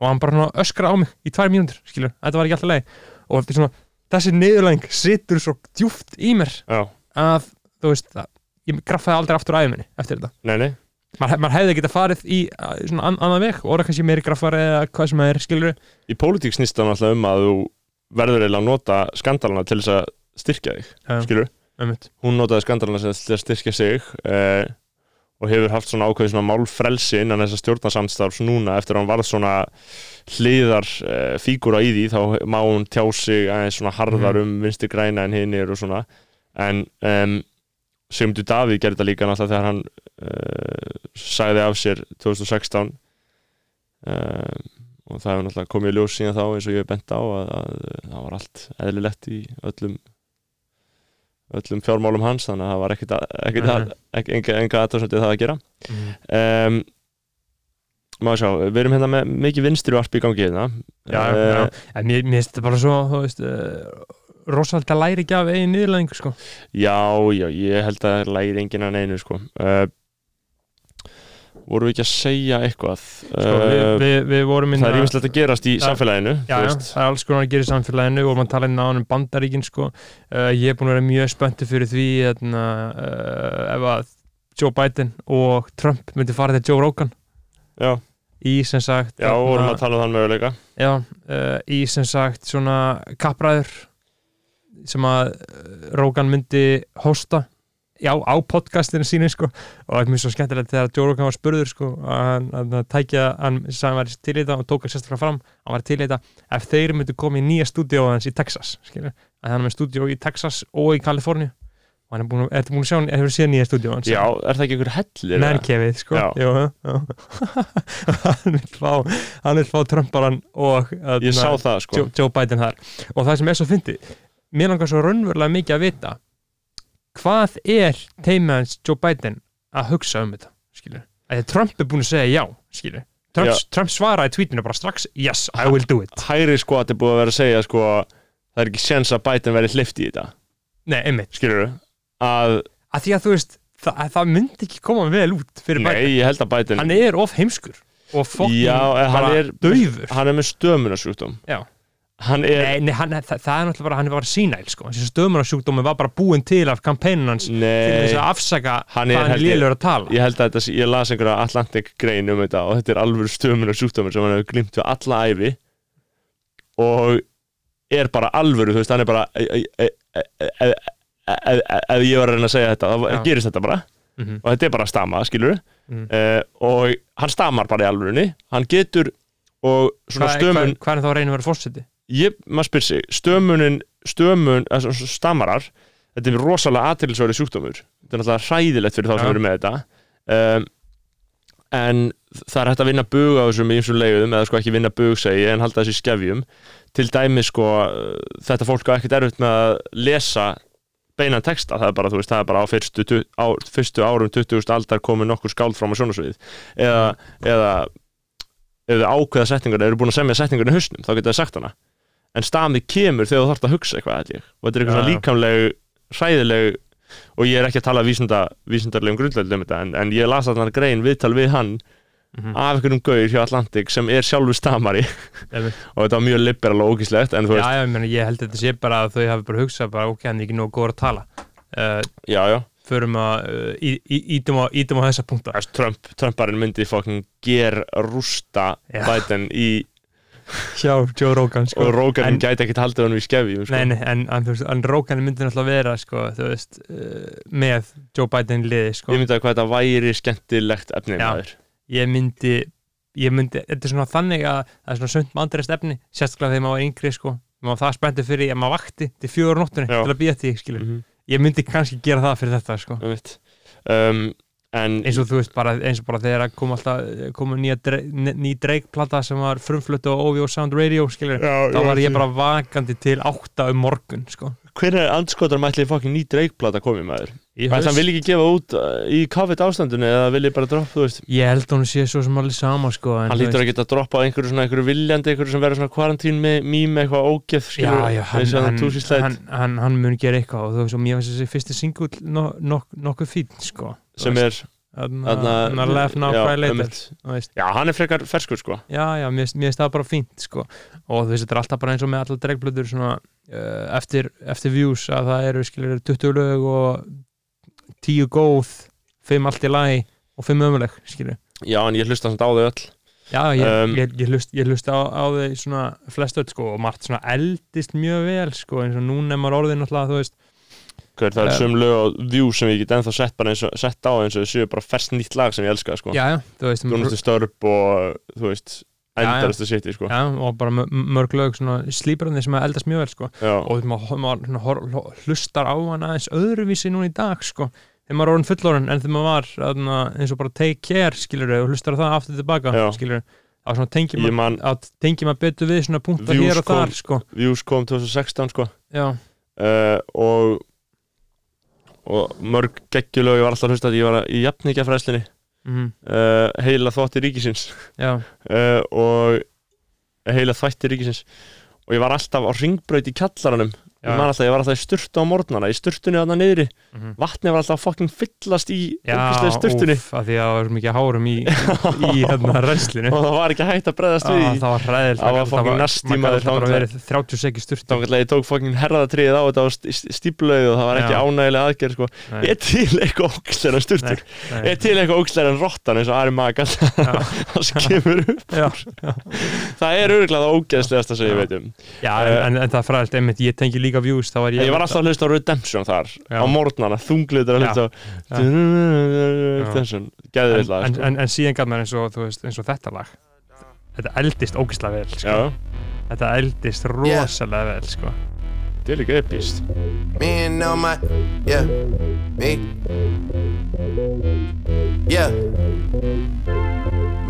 Og hann bara svona öskra á mig í tvær mínútur skilur, þetta var ekki alltaf leið og þetta er svona, þessi niðurlæðing situr svo djúft í mér Já, að, þú veist, að, ég graffaði aldrei aftur á æfuminni eftir þetta. Nei, nei. Maður maður hefði getað farið í svona an annan veg og kannski meiri graffar eða hvað sem það er skilur Í pólitík snýst það náttúrulega um að þú verður eiginlega að nota skandalana til þess að styrkja þig, skilur um Hún notaði skandalana til að styrkja sig uh, og hefur haft svona ákveðið svona málfrelsi innan þessa stjórnarsamstarfs núna. Eftir að hann varð svona hliðar uh, fígúra í því þá má hún tjá sig aðeins svona harðar um vinstri græna en hinnir og svona. En um, Sigmundur Davíð gerði þetta líka náttúrulega þegar hann uh, sagði af sér 2016 um, og það hefur náttúrulega komið í ljós síðan þá eins og ég hef bent á að, að, að það var allt eðlilegt í öllum öllum fjármálum hans þannig að það var ekkit Mhm. enga, aðtöðsandi það að gera Mhm. um, Má sjá, við erum hérna með mikið vinstri varp í gangi hérna já, Eh, já, en mér finnst þetta bara svo þú veist, uh, rosalega að læra ekki af eigin niðurlæðingu sko. Já, já, ég held að læri enginn að neinu sko uh, Vorum við ekki að segja eitthvað? Sko, við, uh, við, við Það er ímislegt að gerast í samfélaginu Já, já, það er alls konar að gera í samfélaginu og maður tala inn á hann um bandaríkin sko. uh, ég er búin að vera mjög spöntu fyrir því etna, uh, ef að Joe Biden og Trump myndi fara til Joe Rogan. Já, í sem sagt já, þarna- vorum að tala um þann möguleika. Já, uh, í sem sagt svona kappræður sem að Rogan myndi hosta já, á podcastinu sínu sko. Og það er mjög svo skemmtilegt þegar Joe Rogan var spurður sko að hann, að hann tækja hann sagði hann væri til í þetta og tók hann sérstaklega fram hann var til í þetta ef þeir myndu koma í nýja stúdíó hans í Texas skilur, að hann er með stúdíó í Texas og í Kaliforni og hann er búin, að- ertu búin að sjá hann, hefur séð nýja stúdíó hans Já, er það ekki einhver hellir? Mankefið, sko. Já. Já. hann vil fá hann vil fá Trumparan og það sko. Joe, Joe Biden þar. Og það sem er svo fyndið mér langar svo raunverulega mikið að vita hvað er teimans Joe Biden að hugsa um þetta skilur, að að Trump er búin að segja já skilur, Trump, Já. Trump svaraði tweetinu bara strax, yes, I will do it. Hæri sko að er búið að vera að segja sko Það er ekki sens að Biden verið hlift í þetta. Nei, einmitt, Skilur að, að því að þú veist það, það myndi ekki koma vel út fyrir nei, Biden, ég held að Biden hann er of heimskur og fokkin Já, en hann bara er dauður Hann er með stömunarsjúkdóm. Já. Hann er... Nei, nei hann, það, það er náttúrulega bara, hann er bara sínæl sko, þessi stöðmunarsjúkdómi var bara búin til af kampænunans til þess að afsaka hann er, hvað hann liður að tala. Ég held að þetta, ég las einhverja Atlantic grein um þetta og þetta er alveg stöðmunarsjúkdómi sem hann hefur glimt við alla æfi og er bara alvöru, þú veist, hann er bara, ef ég var að reyna að segja þetta, þá gerist þetta bara mm -hmm. og þetta er bara að stama, skilur við, mm -hmm. uh, og hann stamar bara í alvörunni, hann getur og svona stöðmun... Hvað er þá reynið að vera fórseti? Ég, maður spyr sig, stömunin stömun, altså, stamarar þetta er rosalega aðtilsværi sjúkdómur. Þetta er náttúrulega hræðilegt fyrir þá sem Já. eru með þetta. Um, en það er hægt að vinna bug á þessum í einsum leiðum eða sko ekki vinna bug segi en halda þessi skefjum. Til dæmi sko uh, þetta fólk á ekkert erfitt með að lesa beinan texta, það er bara, þú veist, það er bara á fyrstu, tu- á, fyrstu árum 20. aldar komið nokkur skáld fram á sjónasviðið eða, eða ef þau ákveða setningar, eru búin að semja setningar í hausnum, þá geta þau sagt hana en stamið kemur þegar þú þarfst að hugsa eitthvað ég. og þetta er eitthvað Já, svona líkamleg hræðileg og ég er ekki að tala vísinda, vísindarlegum grundlega um þetta en, en ég las þarna grein viðtal við hann Mhm. af einhverjum gaur hjá Atlantic sem er sjálfur stamari og þetta var mjög liberal og ógíslegt en þú Já, veist, já, ég, meni, ég held að þetta sé bara að þau hafi bara hugsað bara, ok, hann er ekki nógu góður að tala uh, já, já, förum að uh, ítum á, ítum á þessa punkta Þess, Trump, Trumparinn myndi fokkin ger rústa. Biden í hjá Joe Rogan sko. og Rogan En- gæti ekkert haldið honum í skefjum sko. Nei, nei, en, en, en Rogan myndi náttúrulega vera sko, veist, uh, með Joe Biden liði sko. ég myndi að hvað þetta væri skemmtilegt efni Já. ég myndi ég myndi, þetta er svona þannig að það er svona sönd mandrest efni, sérstaklega þegar maður var yngri sko, maður var það spenntur fyrir að maður vakti til fjögur á nóttunni til að býja því skilur, Mhm. ég myndi kannski gera það fyrir þetta sko, um, en eins og þú veist bara, eins og bara þegar kom alltaf kom nýja Dre- ný Drake-plata sem var frumflutt á OVO Sound Radio skilur, Já, þá var ég bara vakandi til átta um morgun sko hver er andskotar mætli fokkin ný dreikplata komið maður? Í Ætli hann vil ekki gefa út uh, í COVID ástandinu eða vil ég bara droppa, þú veist? Ég held hún sé svo sem allir sama sko hann lítur að geta droppað einhverju svona einhverju viljandi einhverju sem verður svona kvarantín með mím eitthvað ógeð Já, skilur, já, hann, og hann, Slide, hann, hann, hann mun gera eitthvað og þú veist, og mér finnst þessi fyrsti singull no, nok, nokkuð fín, sko. Sem er Þannig að einmitt. þú veist. Já, hann er frekar ferskur sko Já, já, mér finnst- það bara fínt sko. og þú veist, þetta er alltaf bara eins og með allar dregblöður svona, uh, eftir, eftir views að það eru skilur 20 lög og 10 góð 5 allt í lagi og 5 ömuleg skilur Já, en ég hlusta samt á þau öll Já, ég, Um, ég, ég, hlust, ég hlust á, á þau svona flest öll sko og margt svona eldist mjög vel sko eins og núna er maður orðin alltaf þú veist Hver, það er Um, sum lög og view sem ég get ennþá sett bara eins og sett á eins og séu bara ferskt nýtt lag sem ég elska sko. Já, já, þú veist Dúnastu störp og þú veist endarastu sitt sko. Já, og bara mö- mörg lög svona slíparandi sem eldast mjög vel sko. Og maður, hlustar á hana eins öðruvísi núna í dag sko. Þegar maður er orðin fullorinn en þegar maður var aðna, eins og bara take care skilur og hlustar á það aftur tilbaka Já. skilur að svona tengi maður betur við svona punktar hér og þar sko. Views kom 2016 sko. Já, uh, og og mörg geggjulög var alltaf að hlusta því ég var í jafningafræðslinni mm, uh, heila þvótti ríkisins. Uh, og heila þvætti ríkisins. Og ég var alltaf á ringbraut í kjallaranum. Já. Ég man alltaf, ég var alltaf í sturtu á morgnana í sturtunni þarna niðri, Mhm. vatni var alltaf að fucking fyllast í sturtunni. að því að það var mikið hárum í, í hérna renslinu og það var ekki hægt að bregðast við það var hræðilt Það var fucking nasty, maður, maður það var verið 30 seki sturt þá kannski ég tók fucking herðatriðið á þetta á stíplauð og það var ekki ánægilega aðgerð sko. Ég til eitthvað ógslæran sturtur. Ég til eitthvað ógslæran rottan eins og Ari Magal. Það sem kemur upp það er örgulega það ógeðslegasta sem ég veit um er líka views þá var ég ég var alltaf að hlusta á Redemption þar Já. á morgnana, þunglitur að hlusta Redemption, gæðið en, lag en, sko. en, en síðan gæt maður eins og, veist, eins og þetta lag þetta eldist ógislega vel sko. þetta eldist rosalega vel sko. þetta er líka epist Me and all my, yeah, me. Yeah.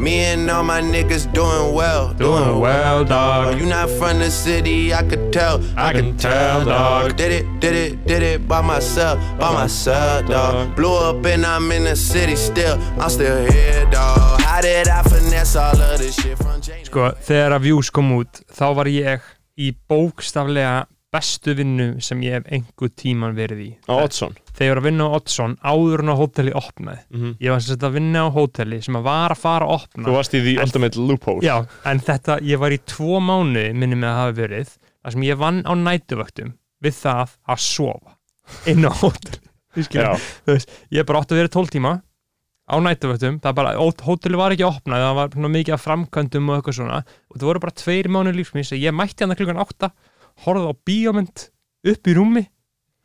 Me and all my niggas doing well. Doing well, dog. You not from the city, I could tell. I can tell, dog. Did it, did it, did it by myself, by myself, dog. Blew up and I'm in the city still. I'm still here, dog. How did I finesse all of this shit from Jane? sko, þegar að views kom út þá var ég í bókstaflega bestu vinnu sem ég hef einhver tíman verið í á Oddsson þegar ég var að vinna á Oddsson áður en á hóteli opnaði. Mhm. ég var sem sagt að vinna á hóteli sem að var að fara að opna. Þú varst í The Ultimate Loophole. Já, en þetta, ég var í tvo mánuði minni með að hafa verið þar sem ég vann á nætuvöktum við það að sofa inn á hótel Þú skilur, Já. þú veist, ég bara átti að vera 12 tíma á nætuvöktum, það bara, hóteli var ekki opnað, það var mikið af framkvæmdum og eitthvað svona, og það voru bara tveir mánuði lífsmins, ég mætti hann að klukkan 8 horfði á bíómynd upp í rúmi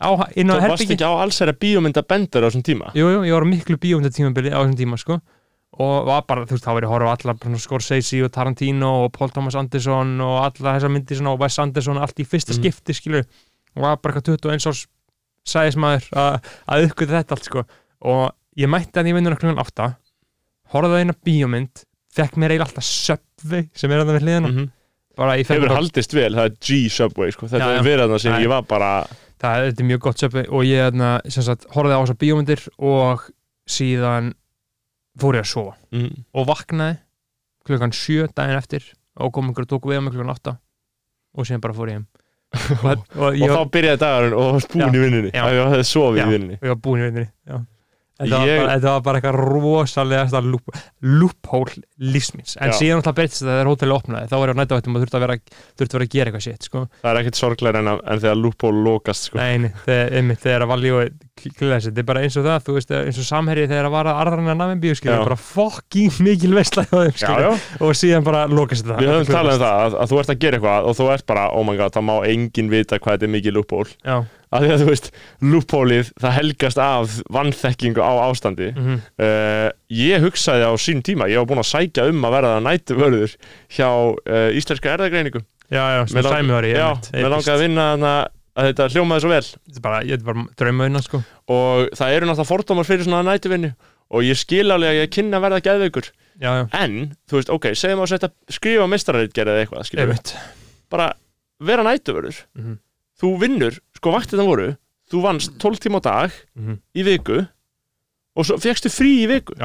á, inn á þú varst ekki á alls þeirra bíómynda bendur á þessum tíma Jú, jú, ég var miklu bíómyndatímabili á þessum tíma, sko og var bara, þú veist, þá ég að horfa á alla bara Scorsese og Tarantino og Paul Thomas Anderson og alla þessar myndir og Wes Anderson, allt í fyrsta Mhm. skipti, skilur og var bara eitthvað 21 árs sæðismæður að uppgöta þetta allt, sko og ég mætti að ég vinnur klukkan 8 horfði á eina bíómynd fekk mér eiginlega alltaf Subway sem er að það við bara ég fekk hefur haldist vel, það er G-Subway sko. þetta Já, já. er verið þarna sem Nei. ég var bara það er, er mjög gott Subway og ég sem sagt, horfði á þessar bíómyndir og síðan fór ég að sofa. Mm, og vaknaði klukkan sjö daginn eftir og kom einhver og tók við mig klukkan átta og síðan bara fór ég heim. Og, og, og ég, þá byrjaði dagurinn og þú varst búin í vinnunni. Já. það hefði sofið í vinnunni. Og ég var búin í vinnunni já. Þetta, var Ég- var bara eitthvað rosalega loop, loophole lífsmins en Já. síðan alltaf þetta þegar hótelið opnaði þá var ég á nættavættum og þurfti að vera, þurfti að, vera að gera eitthvað sitt sko. það er ekkert sorglega en, en þegar loophole lokast sko. Nei, einmitt, þegar að klíðast, þetta er bara eins og það, þú veist, eins og samherji þegar að vara arðarinn að nafnbíu, skilur, Já. bara fokking mikil já. og síðan bara lokast þetta. við höfum talað um það að, að þú ert að gera eitthvað og þú ert bara, oh my god, það má enginn vita hvað þetta er mikið loophole Af því að þú veist, loopholeið það helgast af vannþekkingu á ástandi. Mhm, uh, ég hugsaði á sín tíma, ég var búinn að sækja um að verða nætuvörður hjá uh, Íslenska erðagreiningu já, já, sem lang- sæmi var ég, já, mér langaði að vinna þarna að þetta hljómaði svo vel. Þetta er bara, ég er bara draumauna, sko. og það eru náttúrulega fordómar fyrir svona nætuvinnu og ég skil alveg að ég kynna að verða já, en, þú veist, ok, segjum að setja skrifa mestrarreitgerð eða eitthvað, einmitt. bara vera nætuvörður Mhm. þú vinnur, sko vaktina voru þú vannst 12 tíma á dag Mhm. í viku og svo fegstu frí í viku.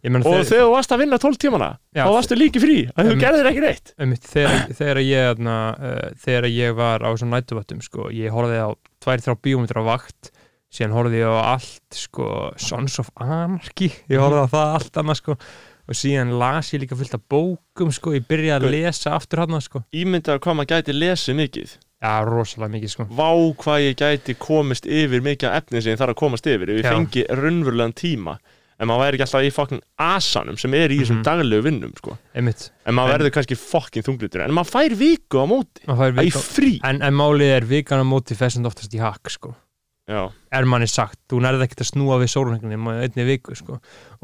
Menn og þegar þú varst að vinna 12 tímana Já, þá varstu líki frí, að þú gerðir ekki neitt. Einmitt, þegar, þegar ég uh, þegar ég var á svona nætuvöttum sko, ég horfði á tvær, þrjá bíómyndir á vakt síðan horfði ég á allt sko, Sons of Anarchy ég horfði á það allt annað sko og síðan las ég líka fullt af bókum sko, ég byrjaði að Sko- lesa aftur hann sko. Ímyndaðu hvað maður gæti lesið mikið já, rosalega mikið sko. Vá hvað ég gæti komist yfir mikið af efni sem ég þarf að komast yfir. Ef ég Já. fengi raunverulegan tíma en maður væri ekki alltaf í fokkin asanum sem er í þessum Mhm. daglegu vinnum sko. einmitt, en maður En- verður kannski fokkin þunglutur en maður fær viku á móti. Maður fær í vika- frí. En, en málið er vikan á móti fessand oftast í hakk sko Já, er manni sagt, þú nærði ekkert að snúa við sólhengnum á einni viku sko.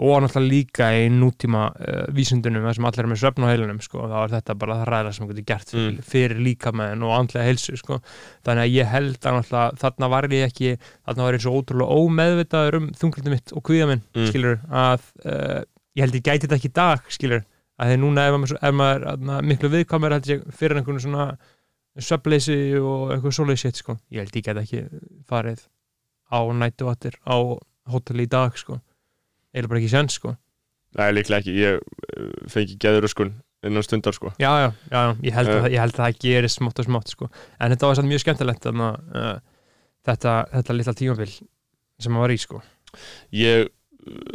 og náttúrulega líka í nútíma uh, vísundunum, þar sem allir er með svefn á heilunum sko. þá er þetta bara það ræðilega sem getur gert fyrir, Mm. fyrir líkamæðin og andlega heilsu sko. þannig að ég held að þarna var ég ekki, þarna var ég svo ótrúlega ómeðvitaður um þunglindum mitt og kvíða minn Mm. skilur, að uh, ég held ég gæti þetta ekki í dag, skilur að því núna ef maður, ef maður aðna, miklu viðkvæmur held ég fyrir einhvern svona svefnleysi og einhver svoleiðis shit, sko. ég held ég gæti ekki farið á nættu vattir á hótel í dag sko. Eða bara ekki sens sko. Það er líklega ekki. Ég uh, fengi geður innan stundar sko. Já, já, já, ég held, Eh. að, ég held að það gerist smátt og smátt sko. En þetta var samt mjög skemmtilegt þarna, uh, þetta, þetta litla tímabil sem maður var í sko. Ég,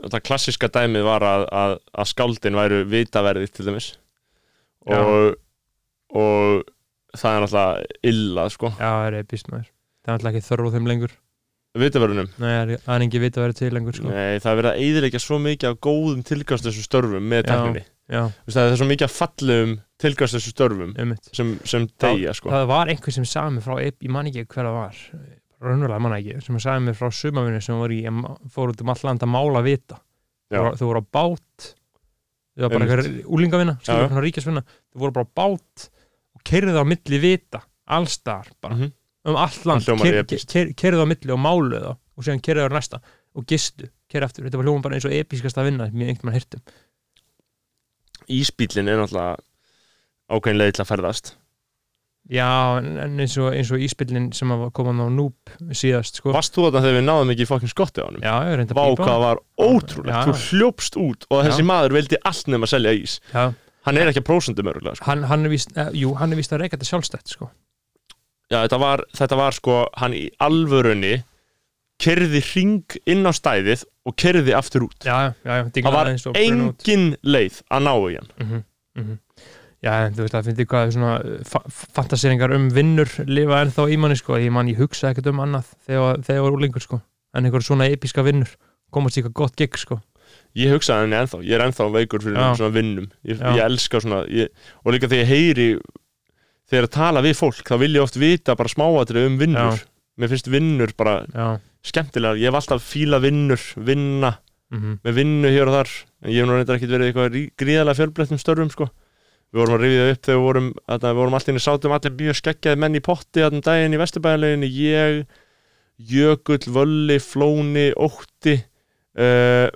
þetta klassiska dæmið var að, að, að skáldin væru vitaverði til dæmis. Og, og það er náttúrulega illa sko, já, það er epist maður. Það er alltaf ekki þörf á þeim lengur. Vitaverðunum? Nei, það er- ekki vita að vera til lengur sko. Nei, það er verið að eyðilegja svo mikið af góðum tilgangslösu störfum með tekninni já, Þú það er svo mikið af fallegum tilgangslösu störfum einmitt. sem, sem deyja sko. það var einhver sem sagði mér frá ég man ekki hver það var. Raunverulega man ekki, sem sagði mér frá sumavinu sem í, fór út um all land að mála vita. Þú voru, þú á bát. Það var bara einhver úlingavina þú voru bara á bát og keirðu á milli vita allstar bara, Mhm. um allt land epískt. keir- keirðu á milli og máluðu það og síðan keirðu á næsta og gistu, keirðu aftur, þetta var hljóma bara eins og episkasta vinna sem ég einhvern mann hirtum Ísbílinn er náttúrulega ákveðin leið til að ferðast já, en eins og, eins og íspillin sem að koma á núb síðast sko. Varst þú þarna þegar við náðum ekki fokkin skotti á honum? já, ég reyndi að pípa það var ótrúlegt, Já. þú hljópst út og þessi Já. maður vildi allt nefn að selja ís já, Hann er ekki að prósundum örgulega sko. hann, hann er víst, eh, jú, hann er víst að reyka þetta sjálfstætt sko. Já, þetta var, þetta var sko, hann í alvörunni kerði ring inn á stæðið og kerði aftur út já, já, já, Það var engin leið að ná í hann mm -hmm. Já, en þú veist, það finnst ég hvað svona fa fantaseringar um vinnur lifa ennþá í manni, sko, ég man ég hugsa ekkert um annað þegar, þegar ég var úlingur, sko en einhver svona episka vinnur, komast í eitthvað gott gig, sko Ég hugsaði henni ennþá, ég er ennþá veikur fyrir Já. svona vinnum. Ég, Já. ég elska svona ég, Og líka þegar ég heyri Þegar að tala við fólk, þá vil ég oft vita bara smáatrið um vinnur. Já. Mér finnst vinnur bara Já, skemmtilegar. Ég hef alltaf fíla vinnur, vinna mm Með vinnu hér og þar. En ég hef nú reyndar ekkert verið í eitthvað rí- gríðarlega fjölblettum störfum sko. Við vorum að rifið það upp þegar við vorum að við vorum allir sátum allir mjög skeggjaði menn í potti þarna daginn í Vesturbæðanleginni ég, Jökull, Völli, Flóni, Ótti uh,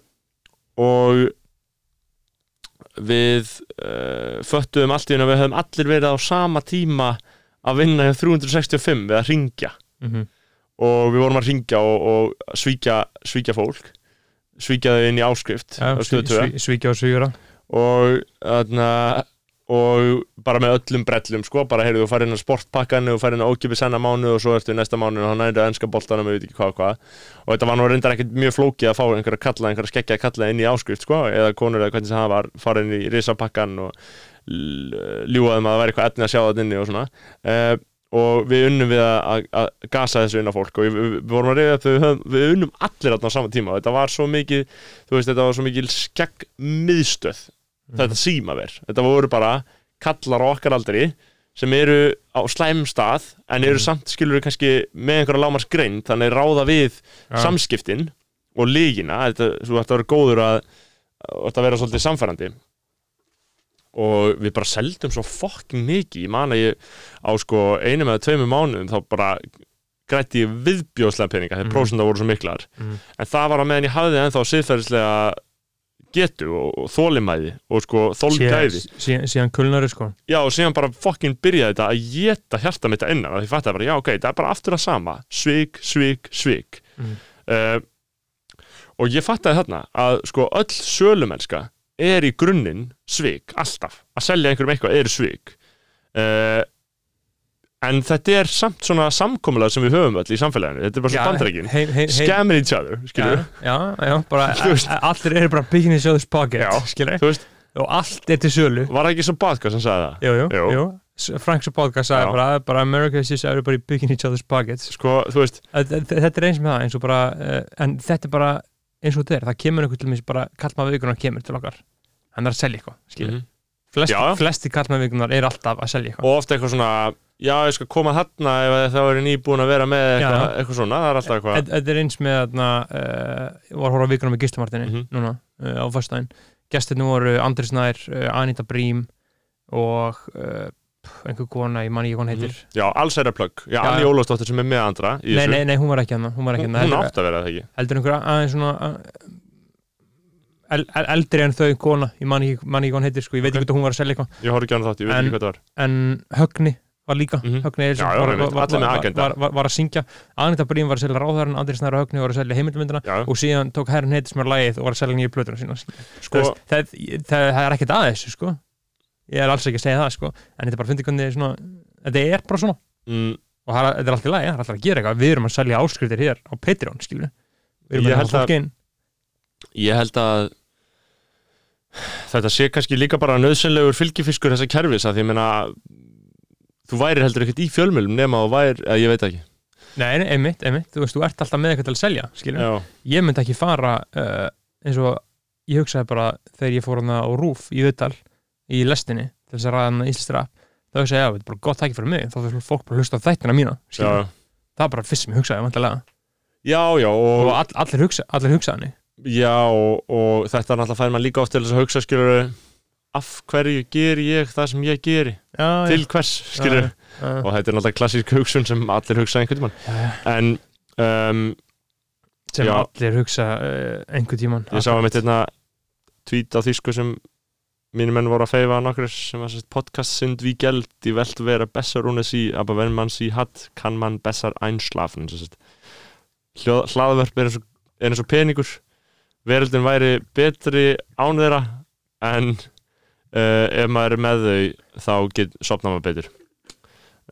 og við uh, föttuðum allt í hennu að við höfum allir verið á sama tíma að vinna hjá 365 við að ringja -hmm. og við vorum að ringja og, og svíkja, svíkja fólk. Svíkja þau inn í áskrift á sví, Stöð 2 sví, svíkja og svígura og, þarna, og bara með öllum brellum sko, bara heyrðu þú farið inn á sportpakkan og farið inn á ókipið senna mánu og svo ertu næsta mánu og hann nærið að ennska boltanum og veit ekki hvað hvað. Og þetta var nú reyndar ekkert mjög flókið að fá einhverja kalla, einhverja skeggja kalla inn í áskrift sko, eða konur eða hvernig sem það var farið inn í risapakkan og l- ljúgaðum að það væri eitthvað etni að sjá það inni og svona. Uh, og við unnum við að, að, að gasa þessu inn á fólk og við, við, við vorum að reyða upp við, við unnum allir á sama tíma og þetta var svo mikið þú veist, þetta var svo mikið skegg miðstöð þetta símaver, þetta voru bara kallar okkar aldri sem eru á slæmum stað en eru samt skilur kannski með einhverja lámars grein þannig ráða við Já. samskiptin og lígina, þetta, þú ætti að vera góður að að vera svolítið samfærandi og við bara seldum svo fokking mikið, ég man að ég á sko einum eða tveimur mánuðum þá bara grætti ég viðbjóðslega peninga þegar Mhm. prósenda voru svo miklar Mhm. en það var að meðan ég hafði ennþá siðferðislega getu og, þólimæði og sko þólgæði síðan, síðan, kulnari, sko. Já, og síðan bara fokkin byrjaði þetta að geta hjarta mitt að innan og því fattaði bara, já, ok, þetta er bara aftur að sama. Svik, svik, svik. Mm. uh, og ég fattaði þarna að sko öll sölumennska er í grunninn svik, alltaf. Að selja einhverjum eitthvað eru svik. Uh, en þetta er samt svona samkomulega sem við höfum öll í samfélaginu. Þetta er bara Já, svo bandarækin heim- heim- heim- scamming each other, skilur já, já, já, bara allir eru bara sjóðus pocket Já, skilur, og allt er til sölu. Var það ekki svo podcast sem sagði það? jú, jú, Jú. Frank's podcast sagði bara, bara America is just everybody picking each other's pockets. Sko, þú veist, þetta er eins með það eins og bara uh, en þetta er bara eins og þetta er. Það kemur einhvern til mér bara kallmaður vikunar kemur til okkar. Hann er að selja eitthvað skilur Mhm. flesti, Já. flesti kallmaður vikunar er alltaf að selja eitthvað. Og ofta eitthvað svona já, ég skal koma þarna ef það er nýbúin að vera með eitthvað, Já. eitthvað svona, það er alltaf eitthvað. Þetta er eins með þarna uh, ég var að horfa á vikunar með Gistumartinni Mhm. núna uh, á föstudaginn. Gestirnir voru Andris Nær, uh, Anita Brím og uh, einhver kona, ég man ekki hvað hún heitir. Já, alls er að plugg, já, Já, Anni já. Ólafsdóttir sem er með andra nei, nei, nei, hún var ekki hann hún hún, hann hún átt að vera það ekki. heldur einhver aðeins svona el, el, eldri en þau kona ég man ekki, hvað hún heitir, sko, ég veit Ok. ekki hvað hún var að selja eitthvað. Ég horf ekki á hana þátt, ég veit ekki hvað það var. en Högni var líka Mhm. Högni Eiríksson Já, já, var, var, með var, var, að syngja. Anita Brím var að selja ráðherran, Andri Snæra Högni var að selja heimildmyndina já, og síðan tók Herrin Heitis mér lagið og var að selja nýju plötuna sína sko, sko, það, það, það er ekkert að þessu sko. ég er alls ekki að segja það sko. en þetta er bara að finna hvernig þetta er bara svona. Mm, og það þetta er allt í lagi, það er alltaf að gera eitthvað. Við erum að selja áskriftir hér á Patreon skilur við erum Ég að að- inn. ég held að þetta sé kannski líka bara nöðsynlegur fylgifiskur þessa kerfis að því ég meina þú værir heldur ekkert í fjölmjölum nema og væri, ég veit ekki. Nei, einmitt, einmitt, þú veist, þú ert alltaf með eitthvað til að selja skilur já, ég myndi ekki fara uh, eins og ég hugsaði bara þegar ég fór hana á Rúf í Viðdal í lestinni til þess að ræða hana Íslands rap þá hugsaði ég, já, þetta er bara gott tæki fyrir mig. Þá fyrir fólk bara að hlusta á þættina mína já, skilur. það er bara fyrst sem ég hugsaði vantilega. já, já og og, all, allir, hugsa, allir hugsaði já og, og þetta er náttúrulega fær maður líka oft til þess að hugsa skilur af hverju ger ég það sem ég geri já, til hvers skilur og þetta er náttúrulega klassísk hugsun sem allir hugsa einhvern já. en um, sem allir hugsa uh, einhver tíman ég sá að mitt hérna tweet á þýsku sem mínir menn voru að feifa nokkur sem var sérst podcast sind wie Geld. Die Welt wäre besser ohne sie. Aber wenn man sie hat kann man besser einschlafen. Er og, er eins og peningur. Veröldin væri betri án þeirra en uh, ef maður er með þau þá get, sopna maður betur.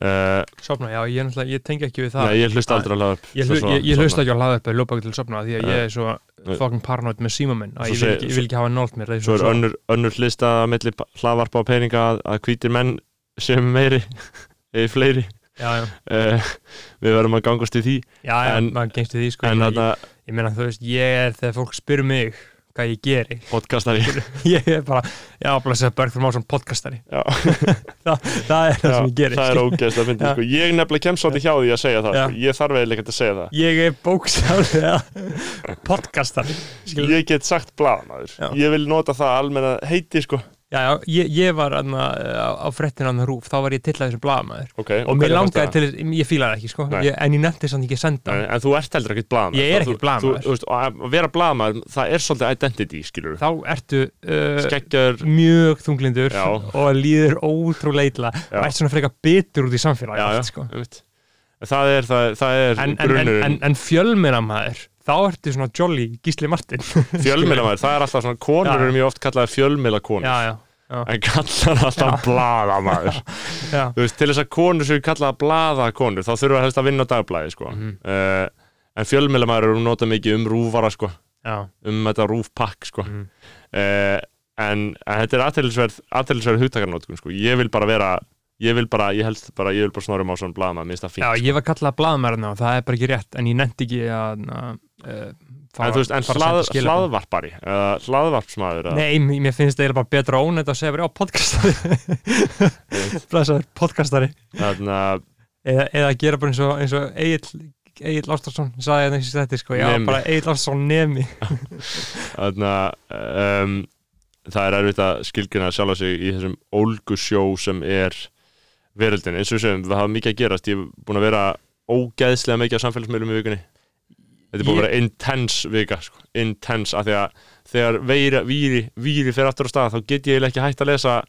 Uh, sopna, já, ég, ég tengi ekki við það. Nei, ég hlusta aldrei á hlaðvörp ég, ég, ég hlusta ekki á hlaðarpa í lópa ekki til að sopna því að ég er svo fucking paranoid með síma minn að ég vil ekki, vil ekki hafa nált mér Svo er önnur, önnur hlistaða milli hlaðvarpa og peninga að, að hvítir menn sem meiri eða fleiri. Já, já, uh, við verðum að gangast í því. Já, En- við því sko en ég, ég, ég meina þú veist, ég er þegar fólk spyr mig hvað ég geri podcastari ég er bara, já, segja Bergþór Másson podcastari Já. það, er það sem ég geri það er ógeðst að Já. sko. ég nefnilega kemst svolítið hjá því að segja það Já. sko. ég þarf eiginlega ekki að segja það ég er bókstaflega podcastari skilur. ég get sagt blaðamaður Já. ég vil nota það almenna heiti sko. Já, já, ég, ég var anna, á fréttinu hann rúf, þá var ég tillað þessu blaðamaður. Okay, og mér langaði til, ég fílaði ekki sko, ég, en ég nefndi ekki að senda en, en þú ert heldur ekkert blaðamaður. Ég er veist, og að vera blaðamaður það er svolítið identity skilur þá ertu uh, mjög þunglindur Já. og líður ótrúlega illa og ert svona frekar bitur út í samfélagi sko. einmitt. það er, það, það er en, en, en, en fjölminnamaður þá ertu svona jolly Gísli Martin fjölmiðlamæður, það er alltaf svona konur eru mjög oft kallaðar fjölmiðla konur já, já, já, en kallar alltaf blaðamæður já. þú veist, til þess að konur séu kallaða blaða konur, þá þurfa helst að vinna dagblæði sko. Mhm. uh, en fjölmiðlamæður eru nota mikið um rúfara sko, já. um þetta rúfpakk sko. Mhm. uh, en, en þetta er aðtælisverð aðtælisverð hugtakarnótkun sko. ég vil bara vera ég vil bara, ég helst bara, ég vil bara snorum á svona blaðamæð, minnst það fínt já, ég var kallað blaðamærna og það er bara ekki rétt en ég nefndi ekki að en þú veist, en hlað, hlaðvarpari eða hlaðvarpsmaður eða- Nei, mér finnst það bara betra ónætt að segja bara já, podcastari. Blæsaður, podcastari. Þarna, eða, eða gera bara eins og, eins og Egil Egil Ástarsson sagði þetta eins og þetta sko, já, Nemi. bara Egil Ástarsson nemi. Þarna um, það er erfitt að skilgjuna sjálfa sig í þessum ólgusjó sem er veröldin, eins og segjum, við hafa mikið að gerast. Ég er búin að vera ógeðslega mikið á samfélagsmiðlum í vikunni þetta er búin að vera intense vika sko. intense, af því að þegar veira, víri, víri fer aftur á stað þá get ég ekki hægt að lesa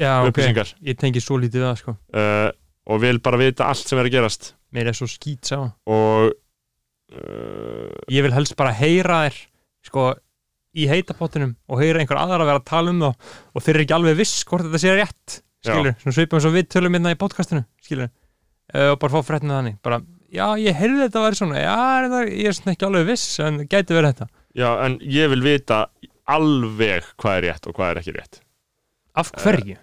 Já, upplýsingar. Ég tengi svo lítið það sko. Uh, og vil bara vita allt sem er að gerast. Mér er svo skýt sá. Og uh, Ég vil helst bara heyra þér sko í heitapottinum og heyra einhver aðra að vera að tala um þá og þeir eru ekki alveg viss hvort þetta sé rétt skilur, svona svipum eins og við tölum hérna í podcastinu skilur, uh, og bara fá fréttina þannig bara, já, ég heyrði þetta að vera svona. Já, ég er svona ekki alveg viss en gæti verið þetta. Já, en ég vil vita alveg hvað er rétt og hvað er ekki rétt. Af hverju?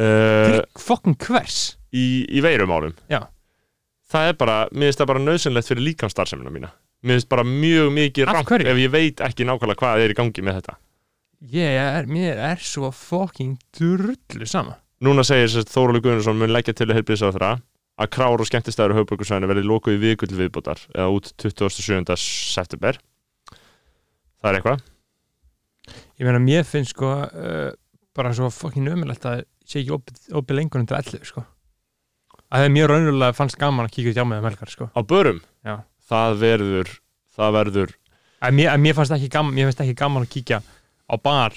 uh, Til fokkin hvers? í, í veirumálum. Já. það er bara, mér finnst það bara nöðsynlegt fyrir líkamstarfsemina mína. Mér finnst bara mjög mikið rangt ef ég veit ekki nákvæmlega hvað er í gangi með þetta. Ég er, mér er svo fokkin drullu sama. Núna segir sérst Þóróli Guðnarsson mun leggja til að heilbríðis að krár og skemmtistæður á höfbrukursvæðinu verði lokuð í vikull viðbútar eða út 27. september. Það er eitthvað? Ég meina, mér finnst sko uh, bara svo fokkin ömulegt að sé ekki opið, opið lengur undir 11 sko. Að það er mjög raunverulega fannst gaman að kíkja út hjá með um helgar sko. Á börum, Já. það verður það verður, að mér, að mér fannst ekki gaman mér finnst ekki gaman að kíkja á bar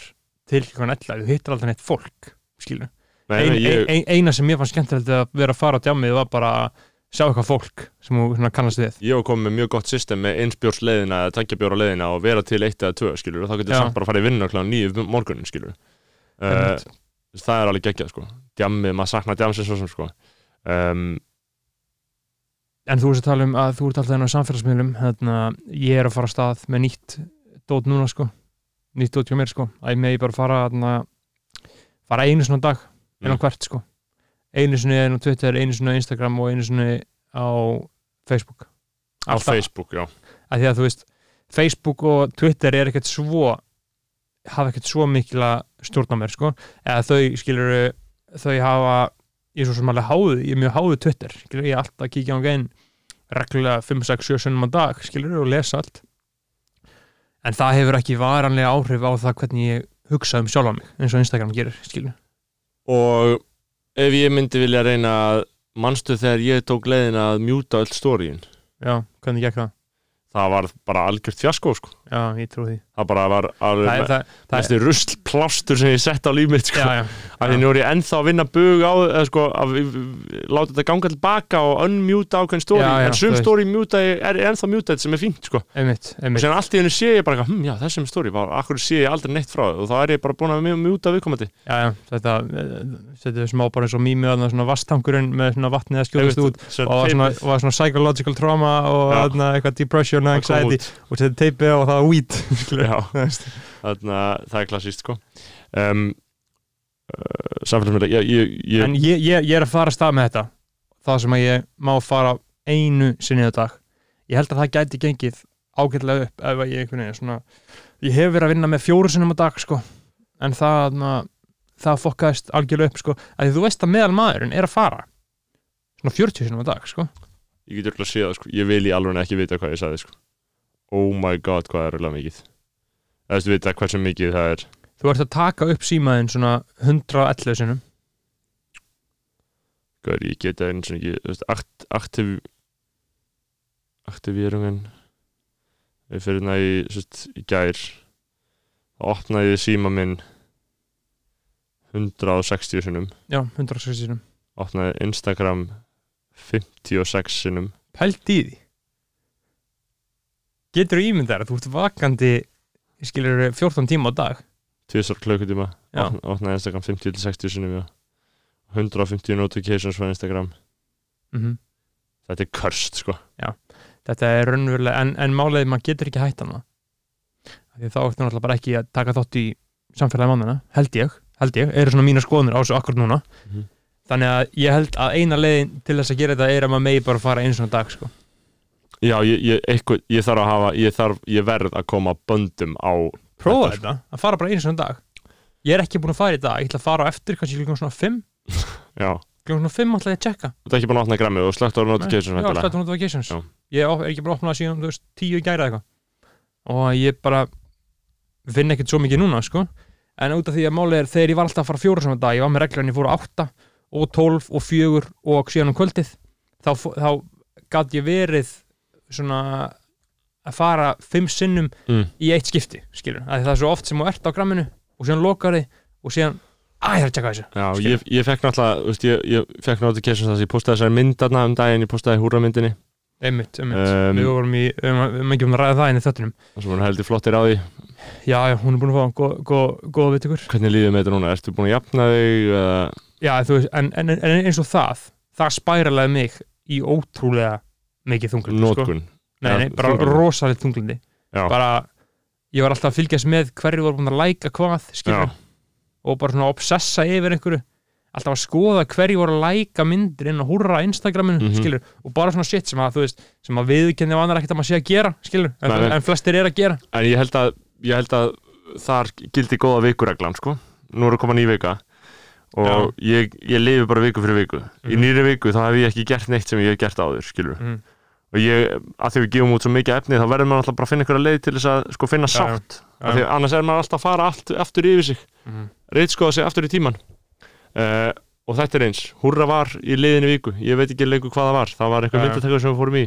til klukkan 11, þú hittir alltaf neitt fólk skilur, nei, ein, ég, ein, eina sem mér fannst skemmtilegt að vera að fara á djámið var bara að sjá eitthvað fólk sem svona kannast við. Ég hef komið með mjög gott system með einsbjórsleiðina eða tankjabjóra leiðina og vera til eitt eða tvö skilur og þá getur Já. samt bara að fara í vinnu kláðan nýju morgunin skilur uh, Einmitt. það er alveg geggjað sko. Djammið, maður saknar djamsins svo sem sko. Um, en þú veist að tala um að þú ert alltaf enn á samfélagsmiðlum hérna, ég er að fara að stað með nýtt dót núna sko. Nýtt dót hjá mér sko, að ég megi bara fara hérna, fara einu svona dag inn á Mm. hvert sko. Einu sinni inn á Twitter, einu sinni á Instagram og einu sinni á Facebook. Á Facebook, já. Að því að þú veist Facebook og Twitter er ekkert svo hafa ekkert svo mikla stjórn á mér sko, eða þau skilur þau hafa, ég er svo sem alveg háðu ég er mjög háðu Twitter, skilur ég er alltaf að kíkja á gein reglulega 5, 6, 7 sunnum á dag, skilur og lesa allt. En það hefur ekki varanlega áhrif á það hvernig ég hugsa um sjálfa mig, eins og Instagram gerir, skilur og ef ég myndi vilja reyna að manstu þegar ég tók leiðina að mjúta öll stóriðin já, hvernig gekk það? það var bara algjört fjasko sko Já, ég trú því. Það bara var alveg það, me- það, það, mesti rusl plástur sem ég sett á líf mitt sko. því nú er ég ennþá að vinna bug á eða, sko, að láta þetta ganga tilbaka og unmjúta ákveðin stóri en sum stóri er ennþá mjúta sem er fínt sko. einmitt, og einmitt. sen allt í hennu sé ég bara hm, já þessum stóri akkur sé ég aldrei neitt frá það og þá er ég bara búin að mjú- mjúta viðkomandi. Já, já, þetta þetta er smá bara eins og mýmið að svona vasttangurinn með svona vatnið að skjóðast út Svo og svona, var svona psychological trauma og eitthvað depression og það anxiety og þetta teipið og það var weed þannig að það er klassíst sko. Um, uh, samfélagsmiðla ég, ég, ég, en ég, ég, er að fara að stað með þetta. Það sem að ég má fara einu sinni á dag. Ég held að það gæti gengið ágætlega upp ef að ég einhvern veginn svona ég hef verið að vinna með fjóru sinnum á dag sko. En það na, það fokkaðist algjörlega upp sko. Að þú veist að meðal maðurinn er að fara svona 40 sinnum á dag sko. Ég get örugglega séð það sko. Ég vil í alveg ekki vita hvað ég sagði sko oh my god hvað er örugglega mikið. Eða þú veist vita hversu mikið það er. Þú ert að taka upp símaðinn svona 111 sinnum. Gaur, ég geta eins og ekki þú veist, akt, aktiv aktivírungen við fyrir hérna í, sest, í gær þá opnaði síma minn 160 sinnum. Já, 160 sinnum. Opnaði Instagram 56 sinnum. Pælt í því getur þú ímyndar að þú ert vakandi skilur 14 tíma á dag? Já. opna- opnaði Instagram 50-60 sinnum já. 150 notifications frá Instagram. Mm þetta er körst sko. Þetta er raunverulega, en, en málega maður getur ekki hætt hana því þá ertu náttúrulega bara ekki að taka þátt í samfélagi mannina, held ég, held ég. Eru svona mína skoðunir á þessu akkur núna. Mhm. þannig að ég held að eina leiðin til þess að gera þetta er að maður megi bara fara einu svona dag sko. Já, ég, ég, eitthvað, ég þarf að hafa ég, þarf, ég verð að koma böndum á prófa Þetta, þetta, að fara bara einu svona dag. Ég er ekki búin að fara í dag, ég ætla að fara á eftir kannski klukkan svona 5, já, klukkan svona 5 ætla ég að checka. Þú ert ekki búin að opna grammið og slögt á notifications Já, væntanlega. slett notifications. Já. Ég er ekki bara að opna það síðan, þú veist, tíu í gæra eitthvað. Og ég bara finn ekkert svo mikið núna, sko. En út af því að málið er, þegar ég var alltaf að fara fjóra saman dag, ég var með reglan, ég fór á átta og tólf og fjögur og síðan um kvöldið þá, þá gat ég verið svona að fara fimm sinnum Mm. í eitt skipti, skilur, að það er svo oft sem þú ert á gramminu og síðan lokar þið og síðan, að ég er að tjekka þessu. Já, ég, ég fekk náttúrulega, veist, ég, ég fekk notifications að ég postaði þessari mynd þarna um daginn, ég postaði húramyndinni. Einmitt, einmitt, Um, við vorum í, við vorum ekki um að ræða það inn í þöttunum og svo hún heldur flottir á því. Já, já, hún er búin að fá góð, góð, góð viðtökur Hvernig líður með þetta núna? Ertu búin að jafna þig? eða- Já, þú veist, en, en, en eins og það það spæralaði mig í ótrúlega mikið þunglindi sko. Nei, Já, nei, bara rosalegt þunglindi. Já, bara, ég var alltaf að fylgjast með hverju voru búin að læka hvað já, og bara svona obsessa yfir einhverju. Alltaf að skoða hverju voru að læka myndir inn á húrra Instagraminu, Mhm. skilur og bara svona shit sem að, veist, sem að viðkenni var annar ekkert að maður sé að gera, skilur en, Nei, en flestir er að gera. En ég held að ég held að þar gildi góða vikureglan sko, nú er að koma ný vika. Og ég, ég lifi bara viku fyrir viku. Í Mhm. nýri viku þá hef ég ekki gert neitt sem ég hef gert áður, skilur Mhm. Og ég, að því við gefum út svo mikið efni þá verður maður alltaf bara að finna einhverja leið til þess að sko finna sátt, því að annars er maður alltaf að fara allt, aftur yfir sig Mhm. reitskoða sig aftur í tíman uh, og þetta er eins, húrra var í liðinni viku, ég veit ekki leikur hvað það var. Það var Já, einhver já. myndatakar sem við fórum í.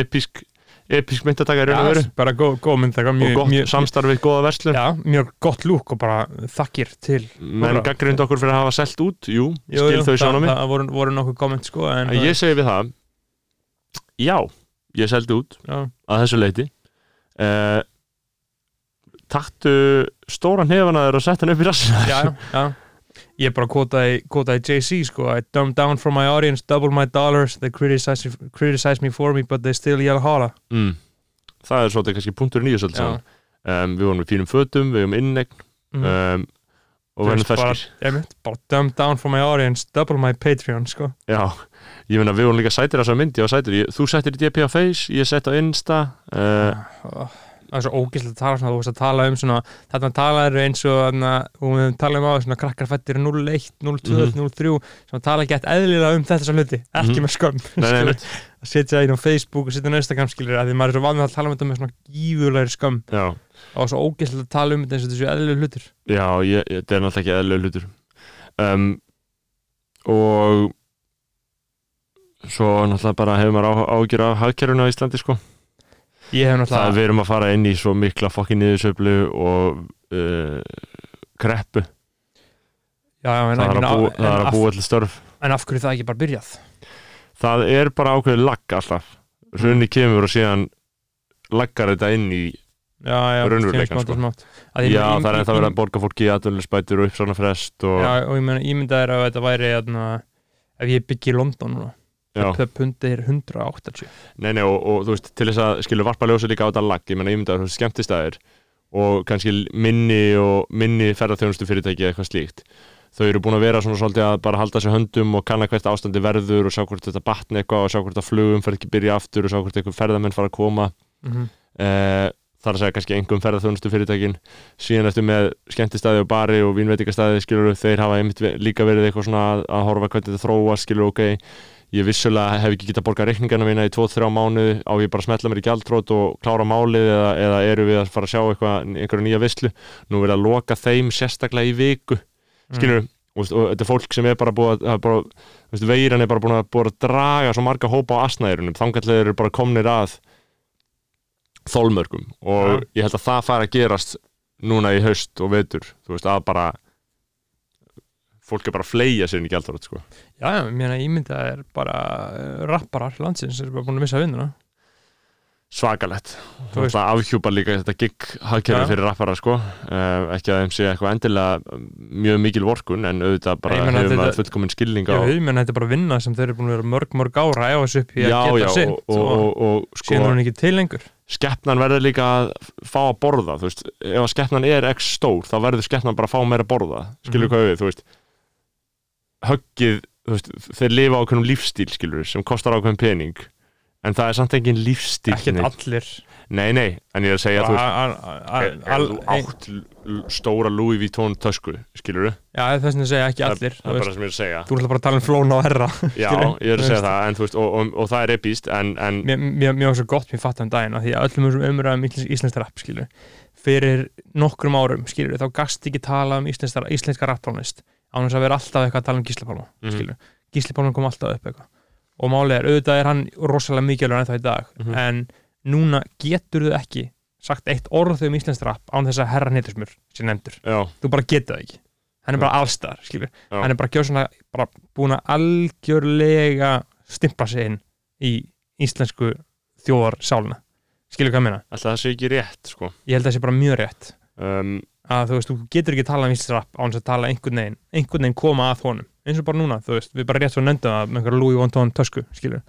Episk, episk myndatakar í raun og veru. bara góð, góð mynd og mjög, gott mjög, samstarfið, góða verslun. Mjög gott lúk og bara þakkir til menn gaggrind okkur fyrir að hafa selt út. Jú, Jú, skil þau það, ég seldi út já, að þessu leiti uh, taktu stóran hefana þér og sett hann upp í rassina já, já ég bara kótaði, kótaði Jay-Z sko I dumbed down for my audience, double my dollars they criticize, criticize me for me but they still yell holla mm. það er svolítið kannski Já. saman. um, við vorum í fínum fötum, við vorum innegn Mhm. um, og verðum ferskir. bara dumbed down for my audience double my Patreon sko. Já, ég meina við vorum líka sætir þessar myndi, ég var sætir, ég, þú sættir í DP á Face ég sett á Insta uh, oh, það er svo ógæslega að tala svona þú veist að tala um svona þarna talaður eins og og við tala um á svona krakkar fættir 01, 02, Mhm. 03 sem tala gett eðlilega um þetta sem hluti ekki Mhm. með skömm að setja inn á Facebook og setja inn á Instagram skilur að því maður er svo vanið að tala um þetta með svona gífurlegri skömm. Já, og svo ógæslega að tala um þetta eins og þessu eðlilega hlutur já ég, þetta er náttúrulega ekki eðlög hlutur. Um, og svo náttúrulega bara hefur maður ágjur af hagkerfuna á Íslandi sko. Ég hef það náttúrulega við erum að fara inn í svo mikla fokkin niðursöflu og uh, kreppu. Já, já, en, það er að, að af, búa til störf. en af hverju það ekki bara byrjað? Það er bara ákveðið lagg alltaf. Hrunni kemur og síðan laggar þetta inn í smátt sko. Að ég já meina, það er ég- ennþá verið ég- að borga fólki í aðvöldspætur og uppsána frest og Já, og ég meina, ímyndað er að þetta væri atna, ef ég byggi í London núna það pundi er 180 Nei, nei, og, og þú veist, til þess að skilu varpa ljósa líka á þetta lag, ég menna ímyndaður þú veist, skemmtistæðir og kannski minni og minni ferðarþjónustu fyrirtæki eða eitthvað slíkt þau eru búin að vera svona svolítið að bara halda sér höndum og kanna hvert ástandi verður og sjá hvort þetta batni eitthvað og sjá hvort að flugum fer ekki byrja aftur og sjá hvort eitthvað ferðamenn fara að koma mm -hmm. eh, þar að segja kannski engum ferðarþjónustu fyrirtækin síðan eftir með skemmtistæði og bari og vínveitingastæði skilur þeir hafa einmitt líka verið eitthvað svona að, að horfa hvernig þetta þróa skilur ok, ég vissulega hef ekki getað borgað reikningana mína í 2-3 mánuði. Á ég bara smetla mér í gjaldrót og klára málið eða, eða eru við að fara að sjá eitthvað, einhverja nýja vislu nú er að loka þeim sérstaklega í viku skilur og, og þetta er fólk sem er bara búið að, bara, þú veist, veiran er bara búin að, búin að draga svo marga hópa á asnæðurunum þangarlega eru bara komnir að þólmörgum og ég held að það fara að gerast núna í haust og vetur þú veist að bara fólk er bara að fleia sér í gjaldrót sko. Já, já, ég meina ímyndað er bara uh, rapparar landsins sem er bara búin að missa vinnuna svakalett afhjúpa líka þetta gig hagkerfi Já. fyrir rappara sko. uh, ekki að þeim sé eitthvað endilega mjög mikil vorkun en auðvitað bara hefur þetta- maður fullkomin skilning Já, á ég meina þetta er bara vinna sem þeir eru búin að vera mörg, mörg ára að efa sig upp í að já, geta sinn og, og, og, og síðan er sko, hún ekki til lengur. skeppnan verður líka að fá að borða þú veist, ef að skeppnan er x stór þá verður skeppnan bara að fá meira að borða. Skilur Mhm. hvað við, þú veist. Höggið, þú veist, þeir lifa á ákveðnum lífstíl skilur, sem kostar ákveðum pening en það er samt engin lífstíl ekki neitt. allir. Nei, nei, en ég er að segja, þú al- þú átt stóra Louis Vuitton tösku, skilur við Já, þess að segja ekki allir það þú er bara sem ég er að segja. Þú ætla bara að tala um flóna og herra já, ég er að þú segja það, en þú og, og, og það er epíst, en, en Mér, var svo gott, mér fatt um daginn að því að öllum þessum umræðum íslensk, íslenskt rap skilur, fyrir nokkrum árum skilur, þá gast ekki tala um íslenska, íslenska rapptónlist án þess að vera alltaf eitthvað að tala um Gísli Og málið er, auðvitað er hann rosalega mikilvægur ennþá í dag, Mhm. en núna getur þau ekki sagt eitt orð um íslenskt rap án þess að herra neytismur sem nefndur, já, þú bara getur það ekki. Hann er bara allstar, hann er bara, gjössanlega, bara búin að algjörlega stimpla sig inn í íslensku þjóðar sálina skilur hvað ég meina, alltaf það sé ekki rétt sko. Ég held að það sé bara mjög rétt. Um, að þú veist, þú getur ekki talað um íslensrapp án þess að tala einhvern veginn, einhvern veginn koma að honum eins og bara núna, þú veist, við bara rétt svo það með einhverja Louis Vuitton tösku, skilur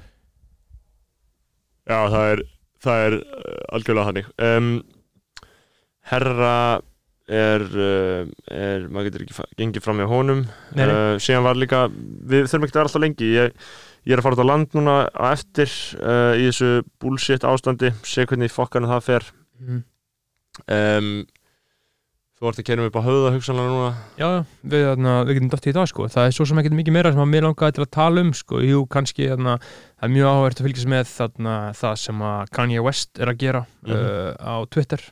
Já, það er, það er uh, algjörlega hannig um, Herra er, uh, er maður getur ekki gengið fram með honum. Uh, síðan var líka, við þurfum ekki að vera alltaf lengi. Ég, ég er að fara út á land núna á eftir uh, í þessu bullshit ástandi. Sé hvernig fokkarnu það fer. Mhm. um, Þú ert að mig upp á höfða hugsanlega núna. Já, við, þarna, við getum dótt í það sko. Það er svo sem ekkert mikið meira sem að mér langaði til að tala um sko, jú, kannski þarna, það er mjög áhverð að fylgjast með þarna, það sem að Kanye West er að gera Mhm. uh, á Twitter.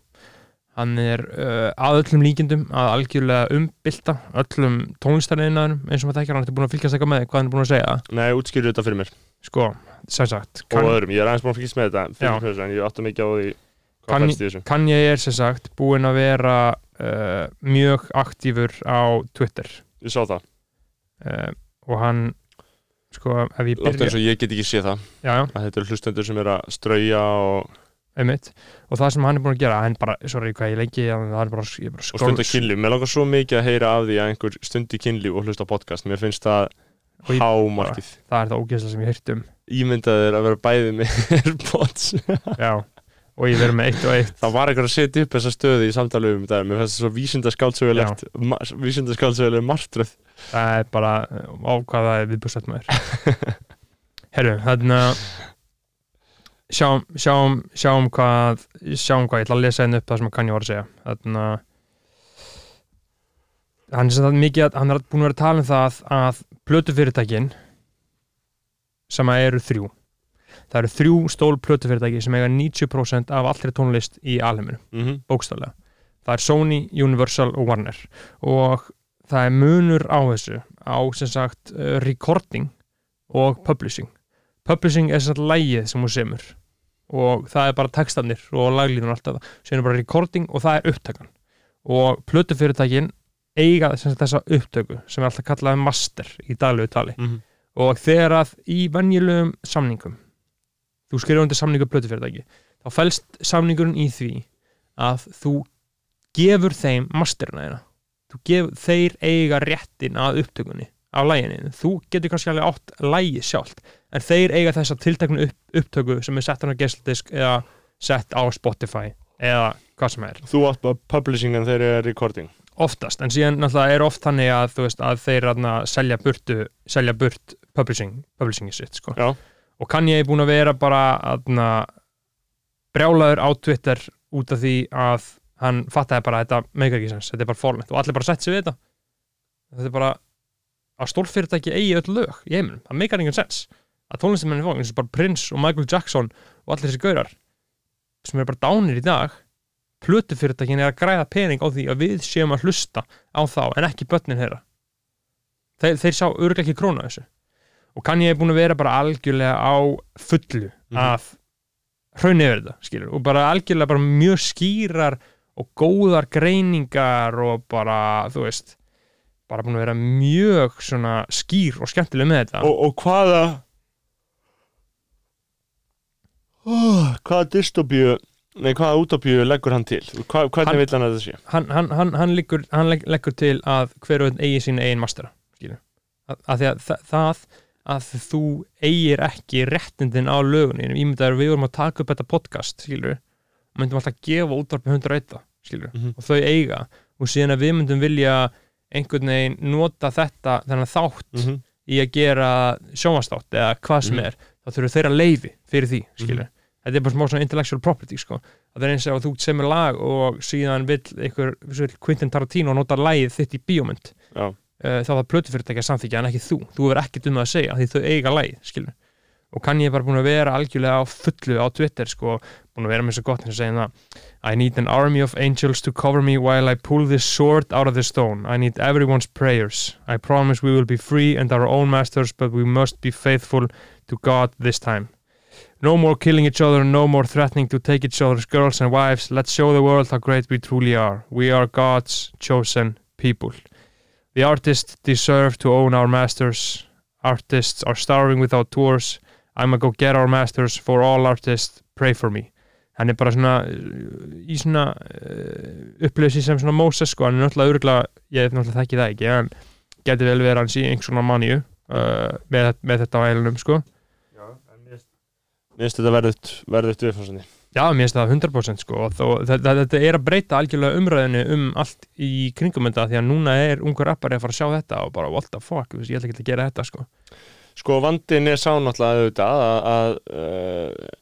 Hann er uh, að öllum líkindum að algjörlega umbylta öllum tónlistarinaðinum eins og maður þekkir hann ertu búin að fylgjast eitthvað með hvað hann er búin að segja? Nei, útskýrðu þetta fyrir mér. Sko, sem sagt og öðrum, ég er aðeins búin að fylgjast með þetta fyrir en ég átta mikið á því Kann- Kanye er sem sagt búin að vera uh, mjög aktífur á Twitter. Ég sá það, uh, og hann sko, ef ég byrja ég get ekki séð það. Já, já, að þetta eru hlustendur sem er að strauja og, einmitt. Og það sem hann er búin að gera, hann bara, sorry hvað ég lengi það bara, ég bara og stunda kynlíf. Mér langar svo mikið að heyra af því að einhver stundi kynlíf og hlusta podcast. Mér finnst það ég- hámarkið. það er það ógeðslega sem ég hýrt um. Ímyndaðir að vera bæði með Airpods. Já, og ég verið með eitt og eitt. Það var eitthvað að setja upp þessa stöðu í samtali um þetta Mér finnst það svo vísindaskáldsögulegt Vísindaskáldsöguleg martröð. Það er bara uh, á hvað það er viðbúrsett maður. Herru, þarna sjáum, sjáum, sjáum hvað sjáum hvað, ég ætla að lesa henni upp það sem að Kanye var að segja. Þarna hann er sem það mikið að hann er búin að vera að tala um það að plötufyrirtækin sem að eru þrjú það eru þrjú stól plötufyrirtæki sem eiga 90% af allri tónlist í alheiminu mm -hmm. bókstaflega. Það er Sony, Universal og Warner og það er munur á þessu á sem sagt uh, recording og publishing. Publishing er sem sagt lægið sem hún semur og það er bara textanir og laglínur og allt það. Síðan er bara recording og það er upptakan og plötufyrirtækin eiga sem þessa upptöku sem er alltaf kallað master í daglegu tali Mhm. og þegar að í venjulegum samningum þú skrifur undir samningu plötufyrirtæki. Þá fælst samningurinn í því að þú gefur þeim masterina þú gef, þeir eiga réttin að upptökunni á læginni þú getur kannski alveg átt lægi sjálft en þeir eiga þessa tilteknu upp, upptöku sem er sett á gæstladisk eða sett á Spotify eða hvað sem er. Þú átt bara publishing en þeir eru recording. Oftast, en síðan náttúrulega er oft þannig að, veist, að þeir aðna, selja burtu selja burt publishing publishing sitt, sko. Já. Og kann ég búin að vera bara aðna, brjálaður á Twitter út af því að hann fattaði bara að þetta meikar ekki sens, þetta er bara fórlegt og allir bara sett sig við þetta. Þetta er bara að stórfyrirtæki eigi öll lög í heiminum, það meikar enginn sens að tónlistamennin fók, eins og bara Prince og Michael Jackson og allir þessi gaurar sem eru bara dánir í dag plötufyrirtækin er að græða pening á því að við séum að hlusta á þá en ekki börnin þeirra. Þeir, þeir sá örglega ekki krónu á þessu og kann ég búin að vera bara algjörlega á fullu Mhm. að hraun yfir þetta skilur og bara algjörlega bara mjög skýrar og góðar greiningar og bara þú veist bara búin að vera mjög svona skýr og skemmtileg með þetta. Og, og hvaða oh, hvaða dystopíu nei, hvaða útopíu leggur hann til? Hva, hvernig vill hann að þetta sé? Hann, hann, hann, hann, liggur, hann legg- leggur til að hver og einn eigi sína eigin mastera skilur að, að að það, það að þú eigir ekki réttindin á lögunni ímyndaður við vorum að taka upp þetta podcast skilur og myndum alltaf að gefa útvarpi 101 skilur Mhm. og þau eiga og síðan að við myndum vilja einhvern veginn nota þetta þennan þátt mm -hmm. í að gera sjónvastátt eða hvað sem Mhm. er þá þurfum þeirra leifi fyrir því skilur þetta er bara smá svona intellectual property sko. að það er eins og þú semur lag og síðan vill Quentin Tarantino nota lagið þitt í bíómynd Já. Uh, þá var plötufyrirtæki að samþykja en ekki þú þú verður ekkert um það að segja því þau eiga lagið skilur og kann ég bara búin að vera algjörlega á fullu á Twitter sko, búin að vera með svo gott eins og segja það I need an army of angels to cover me while I pull this sword out of the stone. I need everyone's prayers. I promise we will be free and our own masters, but we must be faithful to God this time. No more killing each other, no more threatening to take each other's girls and wives. Let's show the world how great we truly are. We are God's chosen people. The artists deserve to own our masters. Artists are starving without tours. I'm gonna go get our masters for all artists. Pray for me. hann er bara svona í svona uh, upplösi sem svona Moses sko, hann er náttúrulega örgulega, ég náttúrulega þekki það ekki en geti vel verið hans í einhvers svona manju uh, með, með þetta á ælunum sko Mér finnst þetta verðut, verðut viðfársandi Já, mér finnst það 100% sko og þó, þetta, þetta er að breyta algjörlega umræðinu um allt í kringum þetta því að núna er ungur rappari að fara að sjá þetta og bara what the fuck, ég ætla ekki að gera þetta sko. Sko vandin er sá náttúrulega auðvitað að, að uh,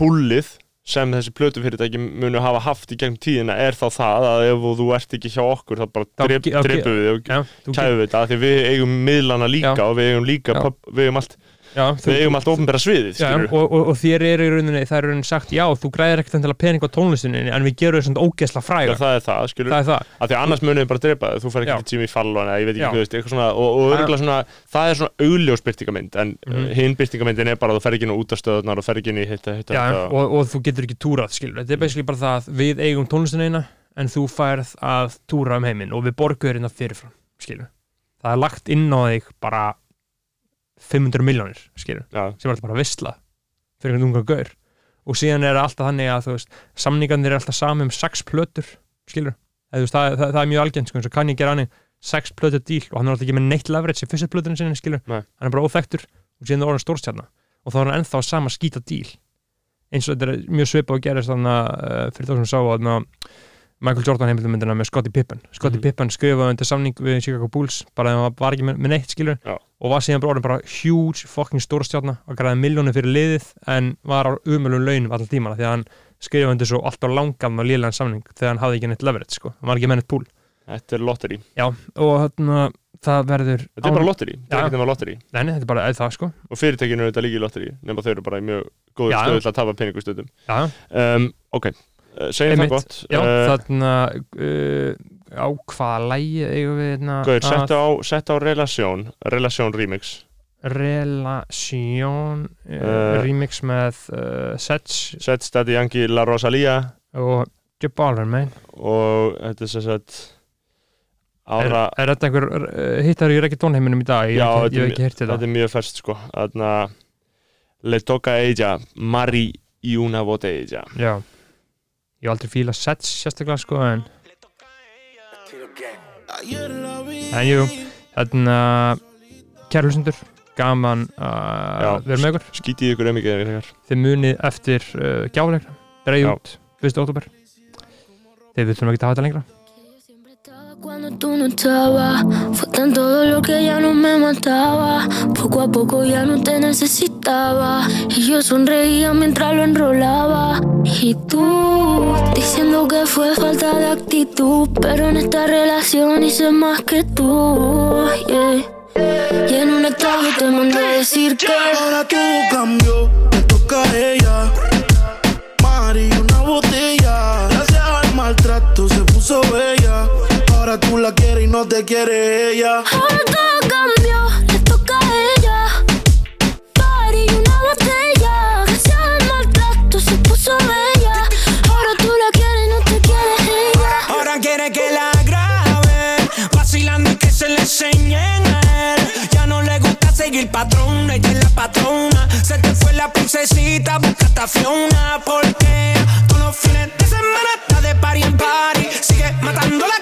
púlið sem þessi plötufyrirtæki munu hafa haft í gegnum tíðina er þá það að ef þú ert ekki hjá okkur þá bara ge- drepum við og kæfum við þetta því við eigum miðlana líka Já. og við eigum líka pub, við eigum allt, við eigum allt ofnbæra sviðið og, og, og þér er í rauninni, það er í rauninni sagt já, þú græðir ekkert endilega pening á tónlistinni en við gerum þess svona ógeðsla Já, fræga það er það, skilur það er það, af því að annars munum við bara drepa þig, þú fer ekki Já. til Jimmy Fallon eða ég veit ekki hvað eitthvað svona og, og örgulega svona, það er svona augljós byrtingamynd en mm Mhm. hinn byrtingamyndin er bara að þú fer ekki inn á útastöðunar og fer ekki inn í hitta, hitta, já, hitta. og, og þú getur ekki túrað skilur, þetta er basically bara það að við eigum tónlistinni eina en þú færð að túra um heiminn og við borgum þér hérna fyrirfram skilur, það er lagt inn á þig bara 500 miljónir skilur já, sem er alltaf bara visla fyrir einhvern unga gaur. Og síðan er alltaf þannig að þú veist, samningarnir er alltaf sami um sex plötur skilur, þú veist, það, það, það er mjög algengt sko, kann ég gera hann sex plötur díl og hann er alltaf ekki með neitt leverage í fyrstu plötunum sinni skilur, Nei. hann er bara óþektur og síðan er orðin stórstjarna og þá er hann ennþá sama skýta díl eins og þetta er mjög svipað og gerist þannig uh, fyrir þá sem sá að Michael Jordan heimildumyndina með Scottie Pippen. Scottie Mhm. Pippen skrifaði undir samning við Chicago Bulls bara þegar hann var ekki með, með neitt skilur Já. og var síðan bara bara huge fucking stórstjarna og græði miljónir fyrir liðið en var á umölum launum allan tímana því að hann skrifaði undir svo alltaf langan og liðlegan samning þegar hann hafði ekki neitt leverage sko, hann var ekki með neitt púl þetta er lotteri. Já, og þarna það verður þetta er bara lotteri, þetta er ekki nema lotteri. Nei, þetta er bara það sko. Og fyrirtækinu er þetta líka í lotteri nema þau eru bara í mjög góður stöðu til að tapa Já, um, ok, segjum það gott. Já uh, þarna uh, á hvaða lægi eigum við hérna Gauður, að- settu á, settu á Relasjón Relasjón remix. Relation uh, remix með Sets. Sett Stadi Yankee La Rosalia og Joe Baller man. Og þetta er sagt er, ára er þetta einhver hittar í reggaetonheiminum í dag? Ég, Já, ekki- ég þetta er ekki þetta þetta er mjög færst sko. Þarna Le toca ella Mari y una botella. Já Ég hef aldrei fíla Sets sérstaklega sko en En jú, þarna kæru hlustendur, gaman að vera með ykkur. Skítið ykkur um þegar þið munið eftir uh, gjáleikra dreigð út, 1. oktober þið viltum ekki hafa þetta lengra Cuando tú no estabas, fue tanto dolor que ya no me mataba. Poco a poco ya no te necesitaba. Y yo sonreía mientras lo enrolaba. Y tú, diciendo que fue falta de actitud. Pero en esta relación hice más que tú. Y en un estado te mandé decir que. Ahora todo cambió, me toca a. Mari, una botella. Gracias al maltrato se puso bella. Ahora tú la quieres y no te quiere ella. Ahora todo cambió, le toca a ella. Party y una botella. Gracias al maltrato se puso bella. Ahora tú la quieres y no te quiere ella. Ahora quiere que la grabe, vacilando y que se le enseñen a él. Ya no le gusta seguir patrón, ella es la patrona. Se te fue la princesita, busca a Fiona. Porque todos los fines de semana está de party en party. Sigue matando con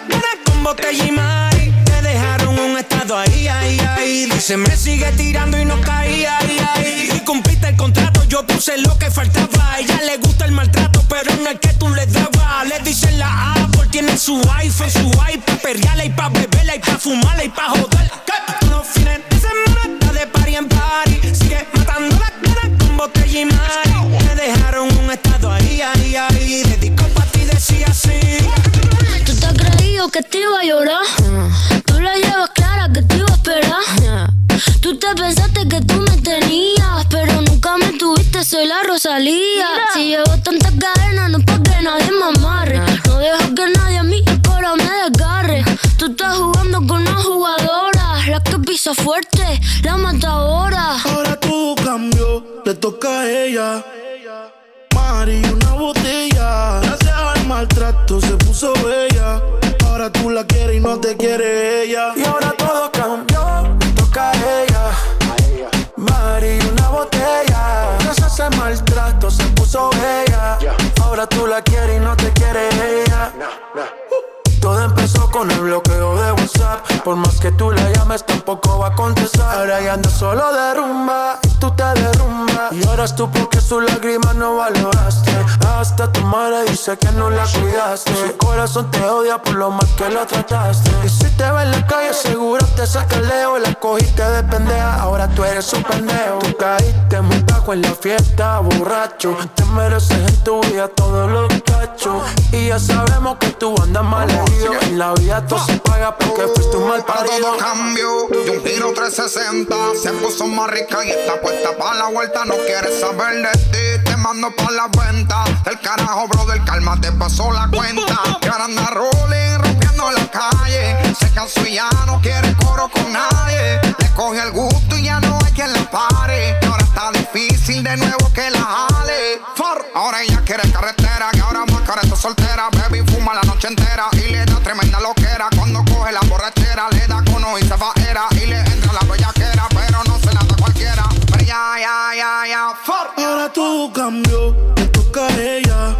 botella y mari. Te dejaron un estado ahí, ahí, ahí. Dice, me sigue tirando y no caía, ahí, ahí. Y cumpliste el contrato, yo puse lo que faltaba. A ella le gusta el maltrato, pero no el que tú le dabas. Le dicen la Apple, tiene su iPhone, su iPad, perreala y pa' beberla y pa' fumarla y pa' joder. Que todos los fines de está de party en party. Sigue matando las ganas con botella y mari. Te dejaron un estado ahí, ahí, ahí. Dedicó pa' ti, decía así. Tú que te iba a llorar. Tú la llevas clara que te iba a esperar. Tú te pensaste que tú me tenías, pero nunca me tuviste, soy la Rosalía. Si llevo tantas cadenas, no es pa' que nadie me amarre. No dejo que nadie a mí el coro me desgarre. Tú estás jugando con una jugadora, la que pisa fuerte, la matadora. Ahora todo cambió, le toca a ella. Mari, una botella. Gracias al maltrato se puso bella. Tú la quieres y no te quiere ella. Y ahora todo cambió, toca a ella. Mari, una botella. Gracias al maltrato se puso bella. Ahora tú la quieres y no te quiere ella. Con el bloqueo de WhatsApp. Por más que tú la llames, tampoco va a contestar. Ahora ya anda solo de rumba y tú te derrumbas. Y ahora tú porque sus lágrimas no valoraste. Hasta tu madre dice que no la cuidaste. Su corazón te odia por lo mal que lo trataste. Y si te ve en la calle, seguro te saca el leo. La cogiste de pendeja, ahora tú eres un pendejo. Tú caíste muy bajo en la fiesta, borracho. Te mereces en tu vida todos los cachos. Y ya sabemos que tú andas mal herido. En la vida todo se paga porque fuiste un mal Pero parido. todo cambió de un giro 360 Se puso más rica y está puesta para la vuelta. No quieres saber de ti, te mando pa' la venta Del carajo, brother, calma, te pasó la cuenta. Ahora anda rolling, rompiendo la calle. Se cansó y ya no quiere coro con nadie. Le coge el gusto y ya no hay quien la pare. Ahora está difícil de nuevo que la jale. For, Ahora ella quiere carretera Que ahora más cara está soltera. Baby fuma la noche entera Y le da tremenda loquera. Cuando coge la borrachera Le da cono y se va era. Y le entra la bellaquera Pero no se la da cualquiera. Pero ya, ya, ya, ya For. Ahora todo cambió, te toca ella.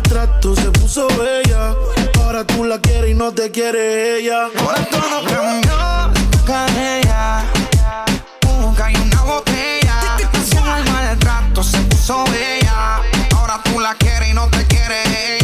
maltrato se puso bella. Ahora tú la quieres y no te quiere ella. Ahora todo no cambió, toca de ella. Busca y una botella. Pasó el maltrato, se puso bella. Ahora tú la quieres y no te quiere ella.